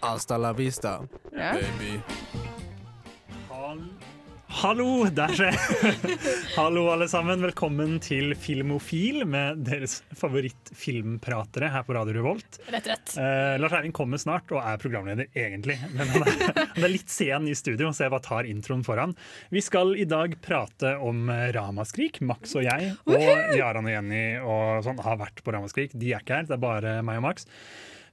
Hasta la vista, Ja. baby. Hallo, der skjer Hallo, alle sammen. Velkommen til Filmofil med deres favorittfilmpratere her på Radio Revolt. Rett, rett. Eh, Lars Eivind kommer snart og er programleder, egentlig. Men han er, han er litt sen i studio, så jeg bare tar introen foran. Vi skal i dag prate om Ramaskrik. Max og jeg og Jaran og Jenny og sånn har vært på Ramaskrik. De er ikke her, det er bare meg og Max.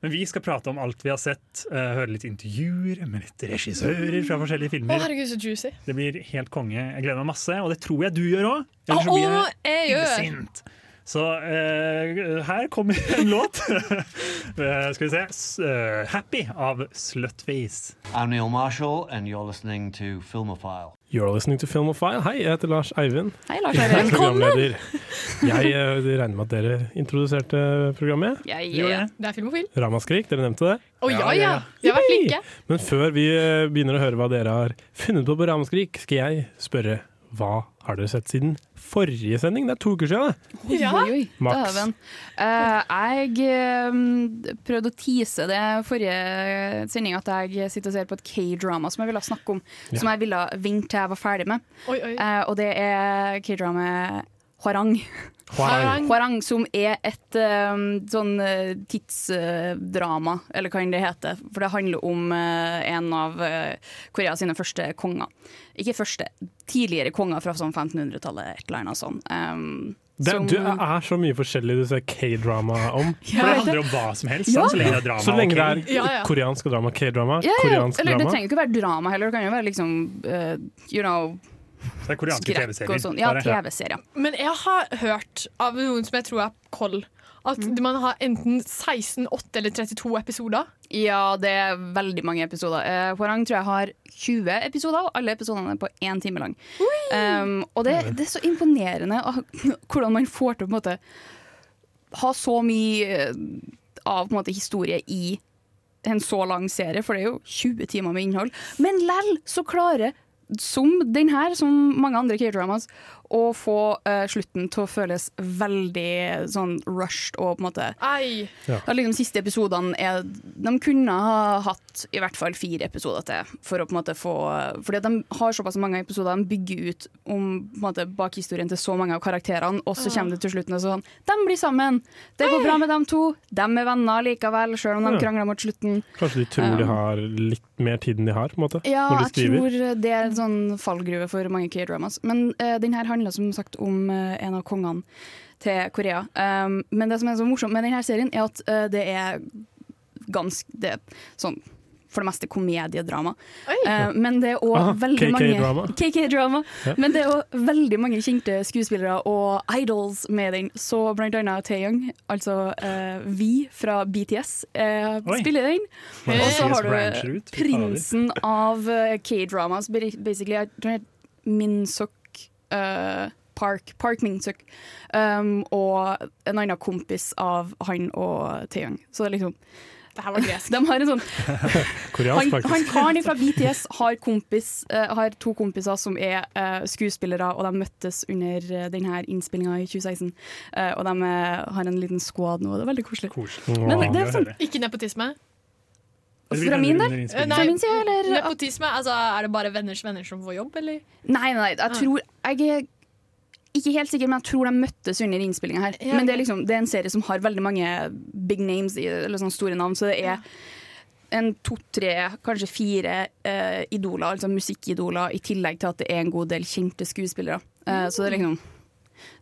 Men vi skal prate om alt vi har sett, Uh, høre litt intervjuer med litt regissører fra forskjellige filmer. Å, herregud, så juicy. Det blir helt konge. Jeg gleder meg masse, og det tror jeg du gjør òg. Ellers så blir jeg jeg gjør! illsint. Så uh, her kommer en låt. uh, skal vi se. S 'Happy' av Slutface. I'm Neil Marshall, and you're listening to Filmophile. You're listening to Filmofile. Hei, jeg heter Lars Eivind. Hei, Lars Jeg er Eivind. programleder. Jeg eh, regner med at dere introduserte programmet. Ja, ja. det? Er filmofil. Ramaskrik, dere nevnte det. Å ja, Ja, ja, ja. ja. Vi har vært flinke. Men før vi eh, begynner å høre hva dere har funnet på på Ramaskrik, skal jeg spørre hva har dere sett siden forrige sending? Det er to uker siden. det. Ja. Oi, oi, Max. Uh, Eh, jeg um, prøvde å tease det forrige sending at jeg sitter og ser på et K-drama som jeg ville snakke om. Ja. Som jeg ville vente til jeg var ferdig med. Oi, oi. Eh, og det er K-dramaet Hwarang. Hwarang. Hwarang, som er et eh, sånn eh, tidsdrama, eller hva enn det heter. For det handler om uh, en av uh, Koreas første konger. Ikke første, tidligere konger fra sånn 1500-tallet, et eller annet sånt. Um, Det, som- du er så mye forskjellig du ser K-drama om. For det handler om hva som helst, Ja. så lenge det er drama. Så lenge det er Ja, ja. koreansk drama, K-drama, ja, ja. koreansk Eller det drama. trenger ikke være drama heller, det kan jo være liksom you know, Det er koreanske TV-serier. sånn. Ja. TV-serier. Men jeg har hørt av noen som jeg tror er koll, at Mm. man har enten 16, 8 eller 32 episoder. Ja, det er veldig mange episoder. Uh, Hwarang tror jeg har 20 episoder, og alle episodene er på én time lang. Um, og det, det er så imponerende hvordan man får til å på en måte ha så mye eh, av på en måte, historie i en så lang serie, for det er jo 20 timer med innhold. Men lell så klarer, som den her, som mange andre K-dramas, å få eh, slutten til å føles veldig sånn rushed og på en måte Ei. ja, liksom siste episodene er De kunne ha hatt i hvert fall fire episoder til for å på en måte få Fordi de har såpass mange episoder, de bygger ut om på en måte bakhistorien til så mange av karakterene, og så kommer det til slutten og sånn De blir sammen! Det går bra med dem to. De er venner likevel, selv om de Ja. krangler mot slutten. Kanskje de tror de har litt mer tid enn de har, på en måte, Ja, når de jeg tror det er en sånn fallgruve for mange K-dramas. Men uh, den her handler som sagt om eh, en av kongene til Korea. Um, men det som er så morsomt med denne serien, er at eh, det er ganske det sånn for det meste komediedrama. Eh, men det er òg Aha, veldig mange KK-drama. Ja. Men det er òg veldig mange kjente skuespillere og idols med den. Så blant annet Taeyong, altså uh, Vi fra BTS, uh, spiller den. Og så har du prinsen av K-dramas, basically. Min tror eh, Park. Min-suk, Um, og en annen kompis av han og Taeyang. Så det er liksom Det her var gresk. De har en sånn Koreansk, faktisk. han karen fra BTS har, kompis, uh, har to kompiser som er uh, skuespillere, og de møttes under uh, denne innspillinga i 2016. Uh, og de har en liten squad nå, og det er veldig koselig. Koselig. Men det er sånn, Ikke nepotisme. Fra min del? Eh, Fra min side, eller? nepotisme, altså Er det bare venners venner som får jobb, eller? Nei, nei, jeg tror Jeg er ikke helt sikker, men jeg tror de møttes under innspillinga her. Ja, men det er, liksom, det er en serie som har veldig mange big names, eller sånne store navn, så det er en to-tre, kanskje fire uh, idoler, altså musikkidoler, i tillegg til at det er en god del kjente skuespillere. Eh, så det er liksom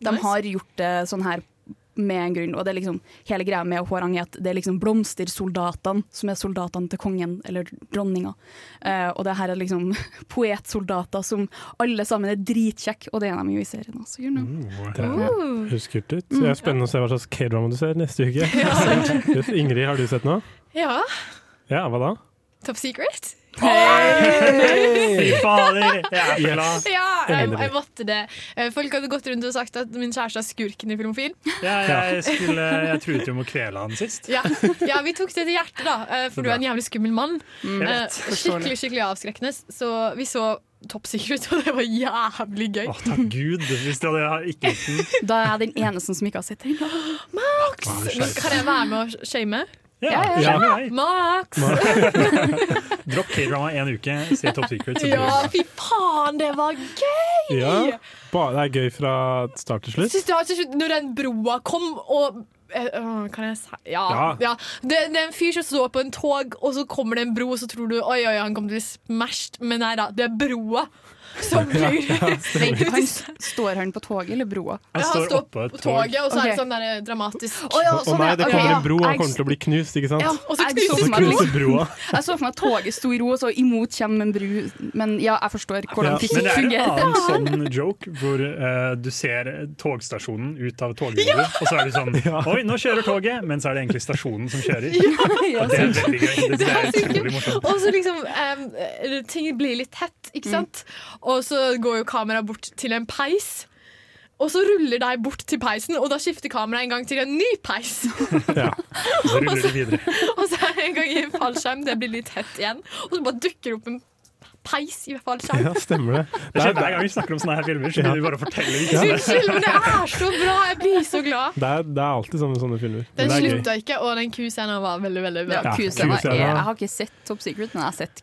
De har gjort det sånn her med en grunn, og det er liksom hele greia med Hwarang er at det er liksom blomstersoldatene som er soldatene til kongen eller dronninga. Uh, og det her er liksom poetsoldater som alle sammen er dritkjekke, og det er de jo i serien også. You know. Det Uh. høres kult ut. Mm. Så det er spennende å se hva slags K-drama du ser neste uke. Ja, Ingrid, har du sett noe? Ja. Ja, hva da? Top secret? Fy fader, jeg er så glad. Ja, jeg, jeg måtte det. Eh, Folk hadde gått rundt og sagt at min kjæreste er skurken i Filmofil. Ja, jeg, skulle, jeg truet jo med å kvele han sist. Ja. ja, vi tok det til hjertet, da, eh, for du er en jævlig skummel mann. Jeg Eh. Skikkelig skikkelig avskrekkende. Så vi så toppsikker ut, og det var jævlig gøy. Å, takk Gud, hvis du hadde ikke likt den. Da er jeg den eneste som ikke har sett den. Max! Kan jeg være med og shame? Ja, Ja, ja. Max! Dropp K-drama en uke, se Top Secret. Ja, fy faen, det var gøy! Ja, det er gøy fra start til slutt. Du, til slutt, når den broa kom og eh, øh, Kan jeg si Ja. Ja. ja. Det, det er en fyr som står på en tog, og så kommer det en bro, og så tror du oi, oi, han kommer til å bli smashed. Men nei da, det er broa som blir han, står han på toget eller broa? Han Ja, står står oppå et på tog. toget, og så er det sånn der dramatisk Å ja, sånn, sånn, nei, det kommer okay, en bro, han kommer til å bli knust, ikke sant? Ja, og så knuses knuser broa. Jeg så for meg at toget sto i ro, og så imot kommer en bru. Men ja, jeg forstår hvordan Ja. fysikk Men det er en annen sånn joke hvor uh, du ser togstasjonen ut av togvinduet, og så er du sånn Oi, nå kjører toget! Men så er det egentlig stasjonen som kjører. Ja, Og det er veldig gøy. Det, det er utrolig morsomt. Og så liksom eh, Ting blir litt tett, ikke sant? Og så går jo kameraet bort til en peis. Og så ruller de bort til peisen, og da skifter kameraet en gang til en ny peis. Ja. Så ruller de videre. Og så er det en gang i fallskjerm, det blir litt hett igjen. Og så bare dukker opp en peis i hvert fall. Selv. ja, stemmer det. Det Det skjer er, Hver gang vi snakker om sånne her filmer, så vi bare fortelle ja. Unnskyld, men det er så bra! Jeg blir så glad. det er, det er alltid sånne, sånne filmer. Den slutta ikke, og den kuscenen var veldig, veldig bra. Ja, Ja, Q-scena. er- Jeg har ikke sett Top Secret, men jeg har sett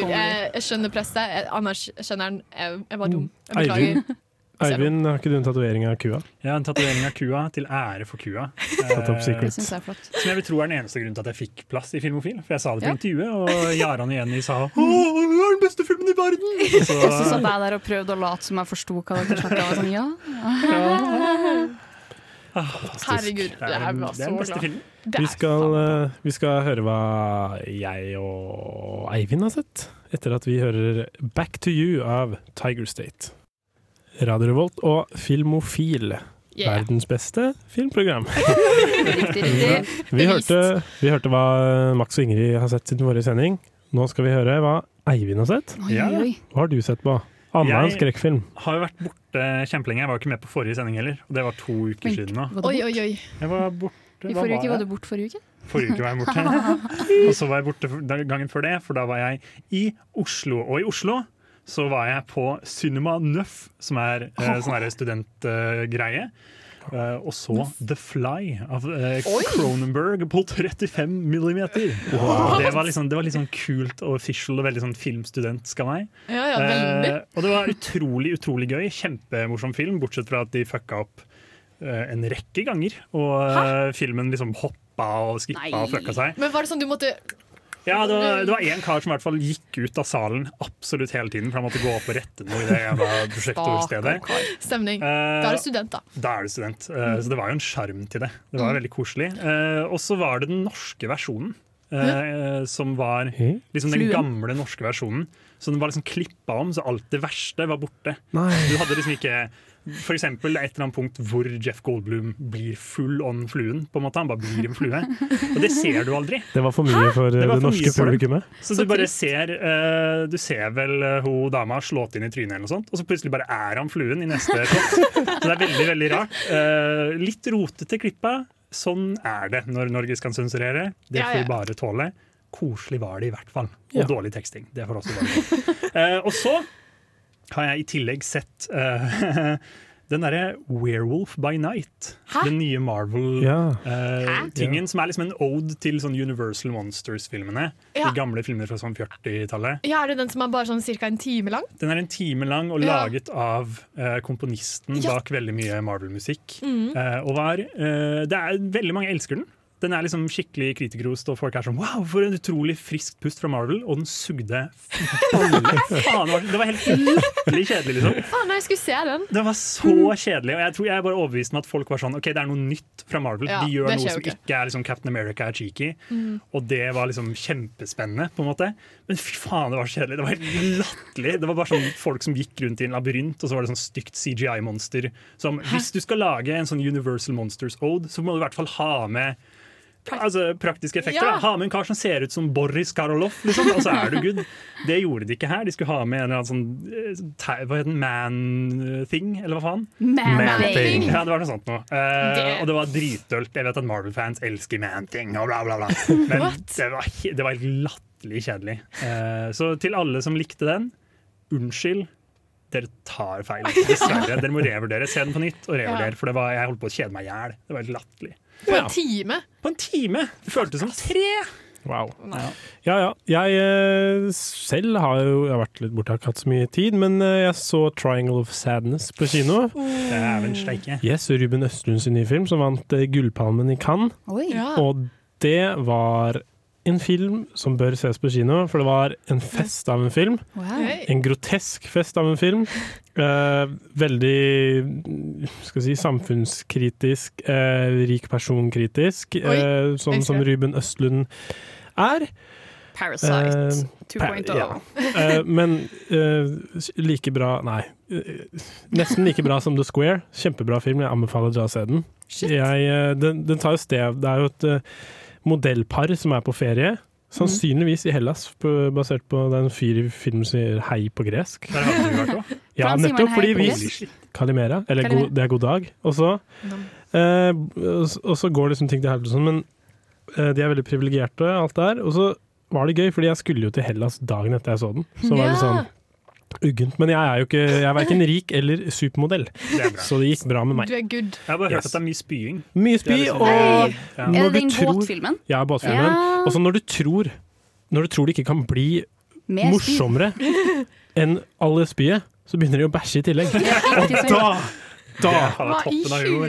comedy. jeg, jeg skjønner presset. Jeg anerkjenner den. Jeg, jeg var dum. Jeg Eivind, beklager. Eivind, har ikke du en tatovering av kua? Jeg har en tatovering av kua til ære for kua. Eh, Det syns jeg er flott. Som jeg vil tro er den eneste grunnen til at jeg fikk plass i Filmofil. For jeg sa det på Ja. intervjuet, og Jaran og Jenny sa Åh, det er den beste filmen i verden! Og Og så så, satt jeg der og prøvde å late som jeg forsto hva dere snakka om. Sånn, ja. Herregud, det er, jeg den- var det er den så beste glad. Vi skal, eh, vi skal høre hva jeg og Eivind har sett, etter at vi hører Back to You av Tiger State. Radio Revolt og Filmofil. Yeah. Verdens beste filmprogram. Riktig, riktig. Vi hørte, vi hørte hva Max og Ingrid har sett siden forrige sending. Nå skal vi høre hva Eivind har sett. Oi, oi. Hva har du sett på? Anna en Jeg- skrekkfilm. Har jo vært borte kjempelenge. Jeg var jo ikke med på forrige sending heller. Og det var to uker Vent, siden nå. Oi, oi, oi. Jeg var borte I forrige uke var du borte forrige uke? Forrige uke var jeg borte. Og så var jeg borte gangen før det, for da var jeg i Oslo. Og i Oslo så var jeg på Cinema Nøff, som er eh, sånn studentgreie. studentgreie. uh, og så The Fly av Cronenberg Cronenberg på 35 millimeter. Wow. Det, var liksom, det var litt sånn kult og official og veldig sånn filmstudent skal meg. Ja, ja. Eh, og det var utrolig, utrolig gøy. Kjempemorsom film, bortsett fra at de fucka opp eh, en rekke ganger. Og eh, filmen liksom hoppa og skippa og fucka seg. Men var det sånn du måtte Ja, det var, det var en kar som i hvert fall gikk ut av salen absolutt hele tiden, for han måtte gå opp og rette noe i det jævla prosjektorstedet. Stemning. Eh, Da er du student, da. da er du student. Eh, Så det var jo en sjarm til det. Det var veldig koselig. Eh, Og så var det den norske versjonen. eh, Som var liksom den gamle norske versjonen. Så den var liksom klippa om, så alt det verste var borte. Nei. Du hadde liksom ikke for eksempel et eller annet punkt hvor Jeff Goldblum blir full on fluen. på en måte Han bare blir en flue. Og det ser du aldri. Det var for mye for eh, Det det, for norske publikummet. Så, du bare ser uh, Du ser vel uh, ho dama slått inn i trynet, eller noe sånt og så plutselig bare er han fluen i neste shot. Så det er veldig veldig rart. Uh, litt rotete klippa. Sånn er det når Norge skal sensurere. Det får vi bare tåle. Koselig var det i hvert fall. Og Ja. dårlig teksting. Det får også være uh, og så har jeg i tillegg sett uh, den derre Werewolf by Night. Hæ? Den nye Marvel. Ja. Uh, tingen Som er liksom en ode til sånn Universal Monsters-filmene. Ja. De gamle filmene fra sånn 40-tallet. Ja, er det den som er bare sånn ca. en time lang? Den er en time lang og Ja. laget av uh, komponisten Ja. bak veldig mye Marvel-musikk. Mm. Uh, og var, eh, det er Veldig mange elsker den. Den er liksom skikkelig kritikerrost, og folk er sånn Wow, for en utrolig friskt pust fra Marvel! Og den sugde alle faen. det var- helt latterlig kjedelig, liksom. Faen, jeg skulle se den. Det var så kjedelig. Og jeg tror jeg er bare overbevist om at folk var sånn Ok, det er noe nytt fra Marvel. Ja, De gjør noe som ikke. ikke er liksom Captain America er cheeky. Og det var liksom kjempespennende, på en måte. Men fy faen, det var så kjedelig. Det var helt latterlig. Det var bare sånn folk som gikk rundt i en labyrint, og så var det sånn stygt CGI-monster. Som hvis du skal lage en sånn Universal Monsters Ode, så må du i hvert fall ha med altså, praktiske effekter. Ja. Ha med en kar som ser ut som Boris Karolov, liksom, og så er du good. Det gjorde de ikke her. De skulle ha med en eller annen sånn eh, te- Hva heter den? Man-thing, eller hva faen? Man-thing. Ja, det var noe sånt noe. Uh, Det- Og det var dritdølt. Jeg vet at Marvel-fans elsker Man-thing og bla, bla, bla. Men det var, det var helt latterlig kjedelig. Uh, så til alle som likte den, unnskyld. Dere tar feil. Dessverre. Dere må revurdere. Se den på nytt og revurdere, for det var, jeg holdt på å kjede meg i hjel. Det var helt latterlig. På en time. På en time! Det føltes som tre! Wow. Ja. Ja. Jeg eh, selv har jo jeg har vært litt borte, har ikke hatt så mye tid, men eh, jeg så 'Triangle of Sadness' på kino. Det er vel steike. Yes, Ruben Østlunds nye film, som vant eh, Gullpalmen i Cannes. Oi. Ja. Og det var en film som bør ses på kino, for det var en fest av en film. Wow. En grotesk fest av en film. Eh, veldig skal si, samfunnskritisk, eh, rik personkritisk, eh, sånn som. Ruben Østlund er. Parasite Eh, 2.0. ja. Eh, men eh, like bra Nei. eh, nesten like bra som The Square. Kjempebra film. Jeg anbefaler dere å se den. Jeg, eh, den, den tar jo sted Det er jo et eh, modellpar som er på ferie. Sannsynligvis i Hellas, basert på den fyr i filmen som sier 'hei' på gresk. Der hadde du vært også. Ja, nettopp fordi vi? Kalimera, eller Kalimera. god, det er god dag. Og så, eh, og så går liksom ting til helvete sånn, men eh, de er veldig privilegerte, alt det her. Og så var det gøy, fordi jeg skulle jo til Hellas dagen etter jeg så den. Så var det sånn uggent. Men jeg er jo ikke Jeg er verken rik eller supermodell, Det så det gikk bra med meg. Du er good. Jeg har bare hørt Yes. at det er mye spying. Mye Det spy, er liksom- og Ja. Er når det du den tror båtfilmen? Ja, båtfilmen. Ja. Og så når du tror Når du tror det ikke kan bli Mer morsommere enn alle spyet, så begynner de å bæsje i tillegg. Og da Da,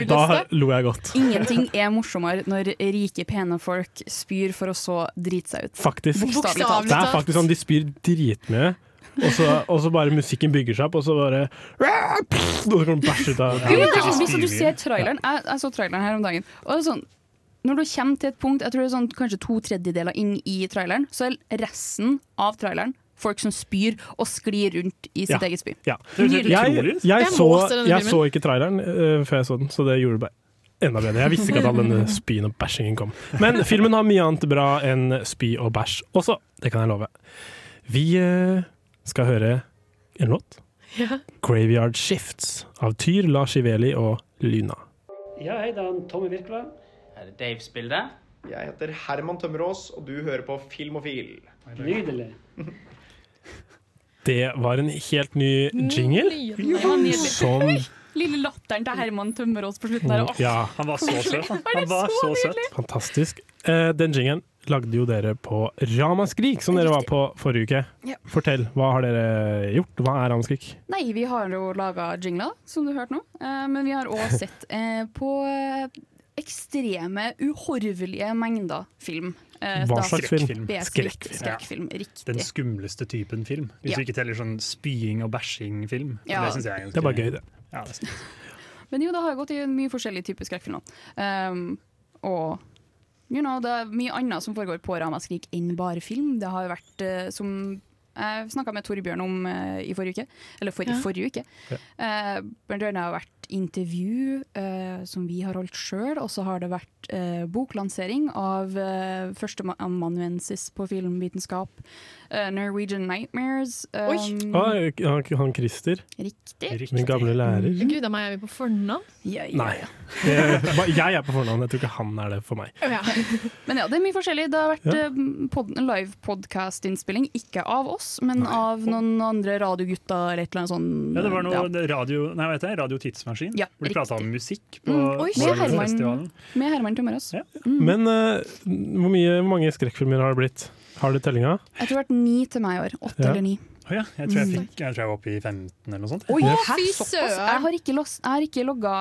da lo jeg godt. Ingenting er morsommere når rike, pene folk spyr for å så drite seg ut. Faktisk. Bokstavlig talt. Det er faktisk sånn de spyr dritmye. Og så, og så bare musikken bygger seg opp, og så bare Og så kommer du bæsj ut av ja, det sånn, hvis du ser traileren Jeg, jeg så traileren her om dagen. Og det er sånn når du kommer til et punkt, jeg tror det er sånn kanskje to tredjedeler inn i traileren, så er resten av traileren folk som spyr og sklir rundt i sitt Ja. eget spy. Ja. Det Jeg, jeg, Jeg så, jeg så ikke traileren uh, før jeg så den, så det gjorde det bare enda bedre. Jeg visste ikke at all denne spyen og bæsjingen kom. Men filmen har mye annet bra enn spy og bæsj også, det kan jeg love. Vi eh, skal høre en låt. Ja. 'Graveyard Shifts' av Tyr, Lars Iveli og Lyna. Ja, hei, det er Tommy Her Er det Daves bilde? Jeg heter Herman Tømmerås, og du hører på Filmofil. Nydelig. Det var en helt ny jingle Nydelig. Som Lille latteren til Herman Tømmerås på slutten der. Ja, Han var så søt. Han, var så søt. fantastisk. Eh, den jinglen lagde jo dere på Ramaskrik, som dere var på forrige uke. Ja. Fortell, hva har dere gjort? Hva er Ramaskrik? Nei, vi har jo laga jingler, som du hørte nå. Eh, men vi har òg sett eh, på eh, ekstreme, uhorvelige mengder film. Eh, Hva slags film? Skrekkfilm. Skrekkfilm. skrekkfilm. Riktig. Den skumleste typen film. Hvis Ja. vi ikke teller sånn spying og bæsjing-film. Ja. Det synes jeg er ganske Det er bare gøy, det. Ja, det. Men jo, det har gått i mye forskjellige typer skrekkfilmer. Um, og you know, det er mye annet som foregår på Ramaskrik enn bare film. Det har jo vært uh, som jeg snakka med Torbjørn om uh, i forrige uke. Eller for, Ja. forrige uke. Ja. uh, blant annet har vært intervju eh, som vi har holdt sjøl, og så har det vært eh, boklansering av eh, førsteamanuensis på filmvitenskap. eh, Norwegian Nightmares. Oi. Um, Ah, han, han Christer, Riktig. Riktig. min gamle lærer. Gud a meg, er vi på fornavn? Ja, ja, Nei. ba- jeg er på fornavn, jeg tror ikke han er det for meg. Ja. Men ja, det er mye forskjellig. Det har vært Ja. eh, pod live podcast-innspilling, ikke av oss, men Nei. av noen andre radiogutter eller et eller annet sånt. Ja, det var noe ja. radio, nei, vet jeg, radio Tidsmaskin. Ja, hvor de prata om musikk på Mm, oi, med Herman. Med Herman. Ja. Mm. Men uh, hvor, mye, hvor mange skrekkfilmer har det blitt? Har du tellinga? Jeg tror det har vært ni til meg i år. Åtte Ja. eller ni. Oh, ja, jeg tror jeg, Mm. fikk, jeg tror jeg var oppe i 15 eller noe sånt. Oi, Ja. Fy søren. Jeg har ikke, los- jeg har ikke logga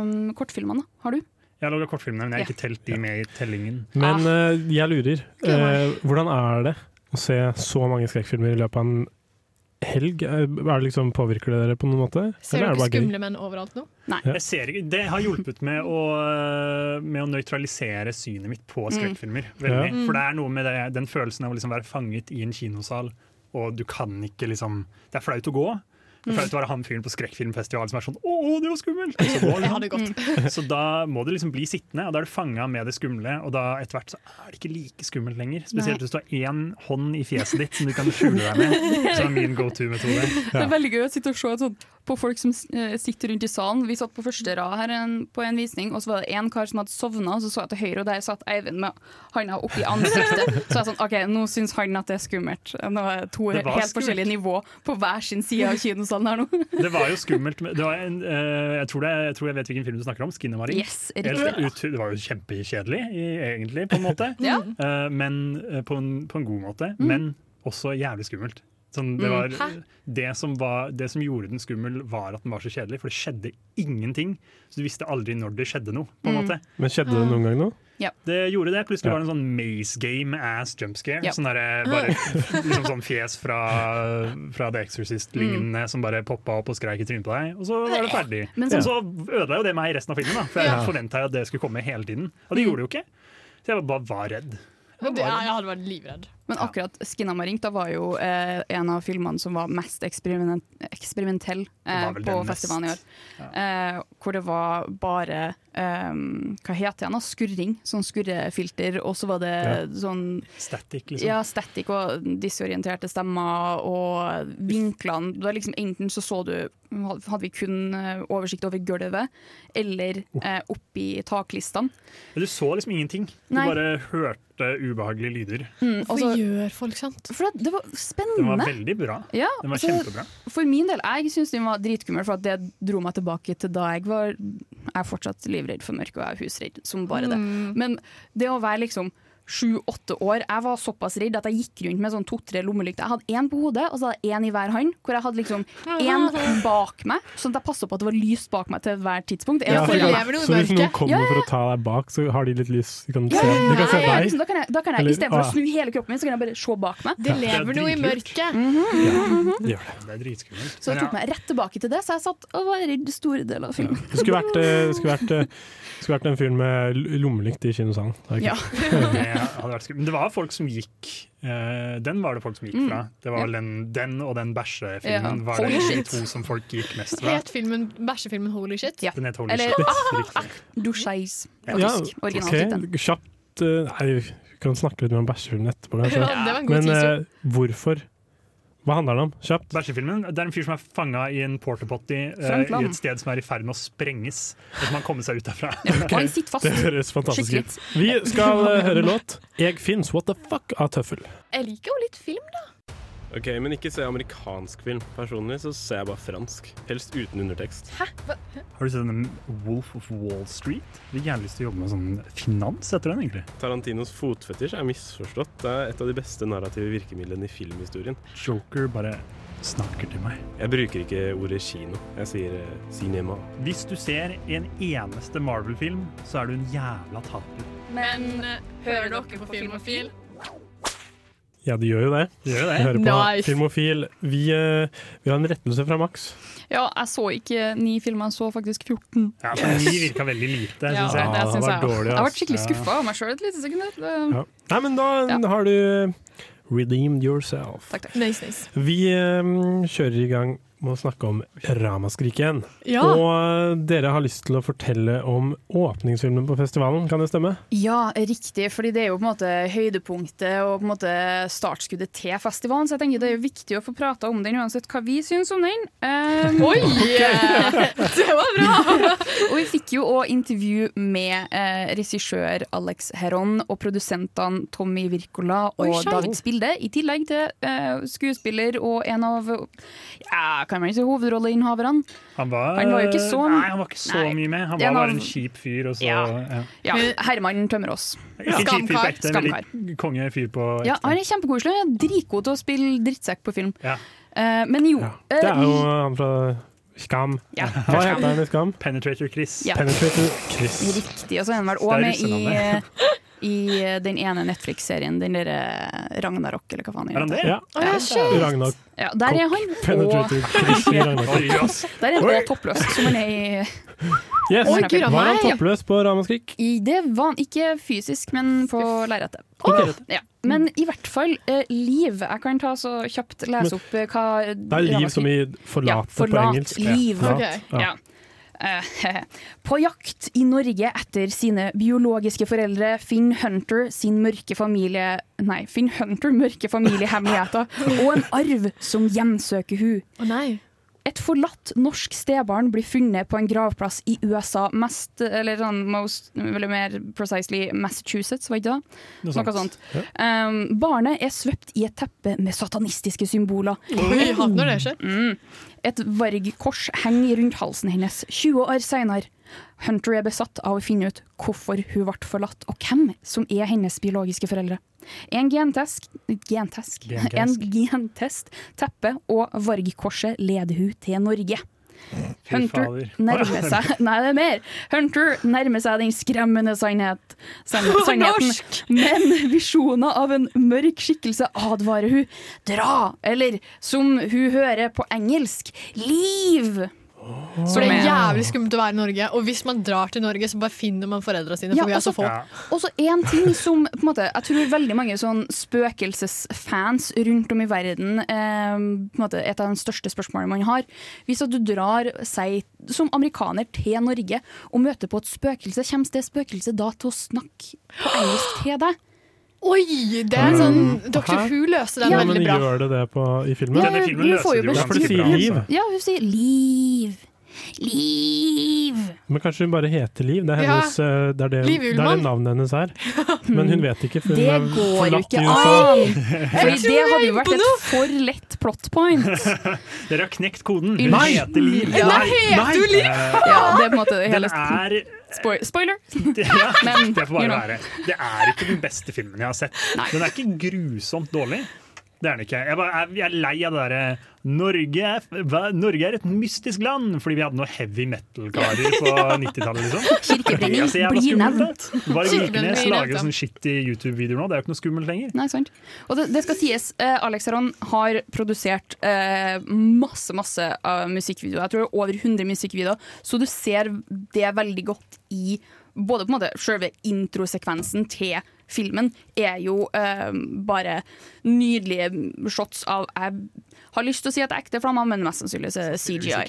um, kortfilmene. Har du? Jeg har logga kortfilmene, men jeg har ikke telt de med i tellingen. Men eh, jeg lurer. Eh, hvordan er det å se så mange skrekkfilmer i løpet av en helg? Eh, Er det liksom, påvirker det dere på noen måte? Ser Eller er du det ikke skumle menn overalt nå? Ja. Jeg ser ikke, det har hjulpet med å, med å nøytralisere synet mitt på skrekkfilmer. Veldig. Ja. For det er noe med det, den følelsen av å liksom være fanget i en kinosal, og du kan ikke liksom Det er flaut å gå, Jeg føler at det var han fyren på skrekkfilmfestivalen som er sånn 'Å, det var skummelt!' Så, Det hadde gått. så da må du liksom bli sittende, og da er du fanga med det skumle. Og da etter hvert så er det ikke like skummelt lenger. Spesielt Nei. hvis du har én hånd i fjeset ditt som du kan skjule deg med. Så er min go to-metode. Det er veldig gøy å sitte og se et sånt på folk som eh, sitter rundt i salen. Vi satt på første rad her en, på en visning, og så var det en kar som hadde sovna, og så så jeg til høyre, og der satt Eivind med handa oppi ansiktet. Så jeg sånn, OK, nå syns han at det er skummelt. Nå er det to Det helt skummelt. forskjellige nivå på hver sin side av kinosalen her nå. Det var jo skummelt. Det var en, eh, jeg, tror det, jeg tror jeg vet hvilken film du snakker om. 'Skinnemaring'. Yes. Det var jo kjempekjedelig, egentlig, på en måte. Ja. Eh, men på en, på en god måte. Mm. Men også jævlig skummelt. Sånn, det, Mm. var, det, som var, det som gjorde den skummel, var at den var så kjedelig. For det skjedde ingenting. Så du visste aldri når det skjedde noe. på en Mm. Men skjedde det noen gang nå? Det gjorde det. Plutselig Ja. var det en sånn maze game ass jump scare. Ja. Sånn der, bare, liksom sånn fjes fra, fra The Exorcist-lignende som bare poppa opp og skreik i trynet på deg, og så var det ferdig. Men så, så- så ødela jo det meg i resten av filmen, da, for jeg Ja. forventa at det skulle komme hele tiden. Og det gjorde det jo ikke. Så jeg bare var redd. Jeg, var, jeg hadde vært livredd. Men akkurat 'Skinnamarink' da var jo eh, en av filmene som var mest eksperiment, eksperimentell eh, var på festivalen i år. Eh, hvor det var bare eh, Hva heter det igjen? Skurring. Sånn skurrefilter. Og så var det sånn Static, liksom. ja, static og disorienterte stemmer og vinklene. Det var liksom Enten så så du hadde vi kun eh, oversikt over gulvet, eller eh, oppi taklistene. Du så liksom ingenting. Du Nei. bare hørte ubehagelige lyder. Mm, Hvorfor gjør folk sånt? for det var Den var veldig bra. Ja, Den var altså, kjempebra. For min del, jeg syns den var dritkummel, for at det dro meg tilbake til da jeg var Jeg er fortsatt livredd for mørket, og jeg er husredd som bare det. Mm. Men det å være liksom sju-åtte år Jeg var såpass redd at jeg gikk rundt med sånn to-tre lommelykter. Jeg hadde én på hodet, og så hadde jeg én i hver hånd. Hvor jeg hadde liksom én bak meg, sånn at jeg passet på at det var lyst bak meg til hvert tidspunkt. Ja, for i Så hvis noen kommer Ja, ja. for å ta deg bak, så har de litt lys? De kan se, Ja, ja, kan se ja, ja, deg? da kan jeg, da kan jeg Istedenfor ah. å snu hele kroppen min, så kan jeg bare se bak meg. Det lever noe i mørket. Gjør det. Det er dritskummelt. Så jeg tok meg rett tilbake til det, så jeg satt og var redd store deler av filmen. Det skulle vært, eh, det skulle vært, eh, det skulle vært en film med lommelykt i kinosalen. Det Ja. Det hadde vært. Men det var folk som gikk uh, Den var det folk som gikk Mm. fra. Det var vel den, den og den bæsjefilmen Ja. var det de to som folk gikk mest fra. Het filmen, bæsjefilmen Holy Shit? Ja. Den het Holy Eller- Shit. Faktisk. Ja, faktisk. Originaltittelen. ok, Kjapt uh, Nei, vi kan snakke litt mer om bæsjefilmen etterpå. Ja, Men eh, hvorfor? Hva handler det om? Kjapt. Bæsjefilmen det er en fyr som er fanga i en porta potty eh, i et sted som er i ferd med å sprenges. Så må han komme seg ut derfra. Og han sitter fast. Det høres fantastisk ut. Vi skal eh, høre låt 'Jeg fins What the Fuck' av Tøffel. Jeg liker jo litt film, da. Ok, Men ikke se amerikansk film. Personlig så ser jeg bare fransk. Helst uten undertekst. Hæ? Hva? Har du sett den Wolf of Wall Street? Jeg har gjerne lyst til å jobbe med sånn finans etter den, egentlig. Tarantinos fotfetisj er misforstått. Det er et av de beste narrative virkemidlene i filmhistorien. Joker bare snakker til meg. Jeg bruker ikke ordet kino. Jeg sier eh, cinema. Hvis du ser en eneste Marvel-film, så er du en jævla taper. Men eh, hører dere på Filmofil? Ja, det gjør jo det. De gjør jo det. hører på Nice. Filmofil. Vi, eh, vi har en rettelse fra Max. Ja, jeg så ikke ni filmer, jeg så faktisk 14. Ja, men Ni virka veldig lite, Ja, syns jeg. det var jeg dårlig, Jeg ble skikkelig Ja. skuffa av meg sjøl et lite sekund. der. Det- Ja. Nei, men da Ja. har du redeemed yourself. Takk, takk. Nice, nice. Vi um, kjører i gang med å snakke om Ramaskrik igjen. Ja. Og eh, dere har lyst til å fortelle om åpningsfilmen på festivalen, kan det stemme? Ja, riktig, fordi det er jo på en måte høydepunktet og på en måte startskuddet til festivalen, så jeg tenker det er jo viktig å få prata om den uansett hva vi syns om den. Um, Oi! Det var bra! og vi fikk jo òg intervju med eh, regissør Alex Heron og produsentene Tommy Wirkola og Oi. David Spilde, i tillegg til eh, skuespiller og en av ja, kan man ikke si hovedrolleinnehaverne. Han var, Han var jo ikke så- Nei, han var ikke så Nei. mye med. Han var bare en kjip fyr. Og så, Ja. ja. Ja, Herman Tømmerås. Ikke fyr på Skamkar. ekte, Skamkar. på Ja, han er kjempekoselig. Han dritgod til å spille drittsekk på film. Ja. Uh, men jo Ja. Det er eh, jo han fra Skam. ja, Hva heter han i Skam? Penetrator Chris. Ja. Penetrator Chris. Riktig. Og så er han vel òg med i, russenavnet. i den ene Netflix-serien, den derre Ragnarok, eller hva faen Er han det? Ja, Oh, ja, shit. Ragnar Ja, der er han. Og Penetrator Chris i Ragnar der er han også toppløs, som han er i Yes. Oi, gud Var han toppløs på Ramaskrik? i Det var han ikke fysisk, men på lerretet. Ikke. Ja. Men i hvert fall eh, liv. Jeg kan ta så kjapt lese opp eh, hva Det er liv som i forlate på forlat engelsk. Liv. Okay. Ja. Eh, på jakt i Norge etter sine biologiske foreldre finner Hunter sin mørke familie Nei, finner Hunter mørke familiehemmeligheter og en arv som hjemsøker hun. Å nei. Et forlatt norsk stebarn blir funnet på en gravplass i USA, mest, eller sånn most, eller mer precisely Massachusetts, var ikke det? Noe Noe sånt. Ja. Um, barnet er svøpt i et teppe med satanistiske symboler. Oi, hatt når det skjer. Mm. Et vargkors henger rundt halsen hennes 20 år senere. Hunter er besatt av å finne ut hvorfor hun ble forlatt, og hvem som er hennes biologiske foreldre. En gentest, gentesk, gentesk. en gentest, teppe og vargkorset leder hun til Norge. Hunter nærmer seg Nei, det er mer! Hunter nærmer seg den skremmende sannhet, sannheten. Men visjoner av en mørk skikkelse advarer hun. Dra! Eller som hun hører på engelsk, liv! For det er jævlig skummelt å være i Norge, og hvis man drar til Norge, så bare finner man foreldra sine, for Ja, vi er så få. Og så en ting som på en måte, jeg tror veldig mange sånn spøkelsesfans rundt om i verden eh, på en måte, Et av de største spørsmålene man har. Hvis at du drar seg som amerikaner til Norge og møter på et spøkelse, kommer det spøkelset da til å snakke på engelsk til deg? Oi! Det er sånn Dr. Hæ? Who løste den Ja, veldig men gjør det det på, i filmen? Denne filmen hun løser jo det jo Ja, ganske bra. altså. Ja, hun sier liv. Liv. Men kanskje hun bare heter Liv? Det er, hennes, ja. det, er det, Liv det er det navnet hennes er. Men hun vet ikke, for hun Det er går jo forlatt ikke i USA. Fordi det hadde jo vært et for lett plot point. Dere har knekt koden. Hun Nei. heter Liv. Ja. Nei, heter hun Liv? Eh, Ja, det er på en måte Den hele er Spoil Spoiler! ja, Men, Det får you know. være. Det er ikke den beste filmen jeg har sett. Nei. Den er ikke grusomt dårlig. Det er han ikke. Jeg, bare, jeg, jeg er lei av det derre Norge, Norge er et mystisk land, fordi vi hadde noen heavy metal-karer på 90-tallet. Liksom. Kirkebrenning Det så jævla blir nevnt. Bare Vikenes lager sånn shitty YouTube-videoer nå. Det er jo ikke noe skummelt lenger. Nei, sant. Og det, det skal sies, eh, Alex Aron har produsert eh, masse masse uh, musikkvideoer. Jeg tror det er over 100 musikkvideoer, så du ser det veldig godt i både på en måte selve introsekvensen til filmen er jo eh, bare nydelige shots av Jeg har lyst til å si at det er ekte flammer, men mest sannsynlig så er det CGI.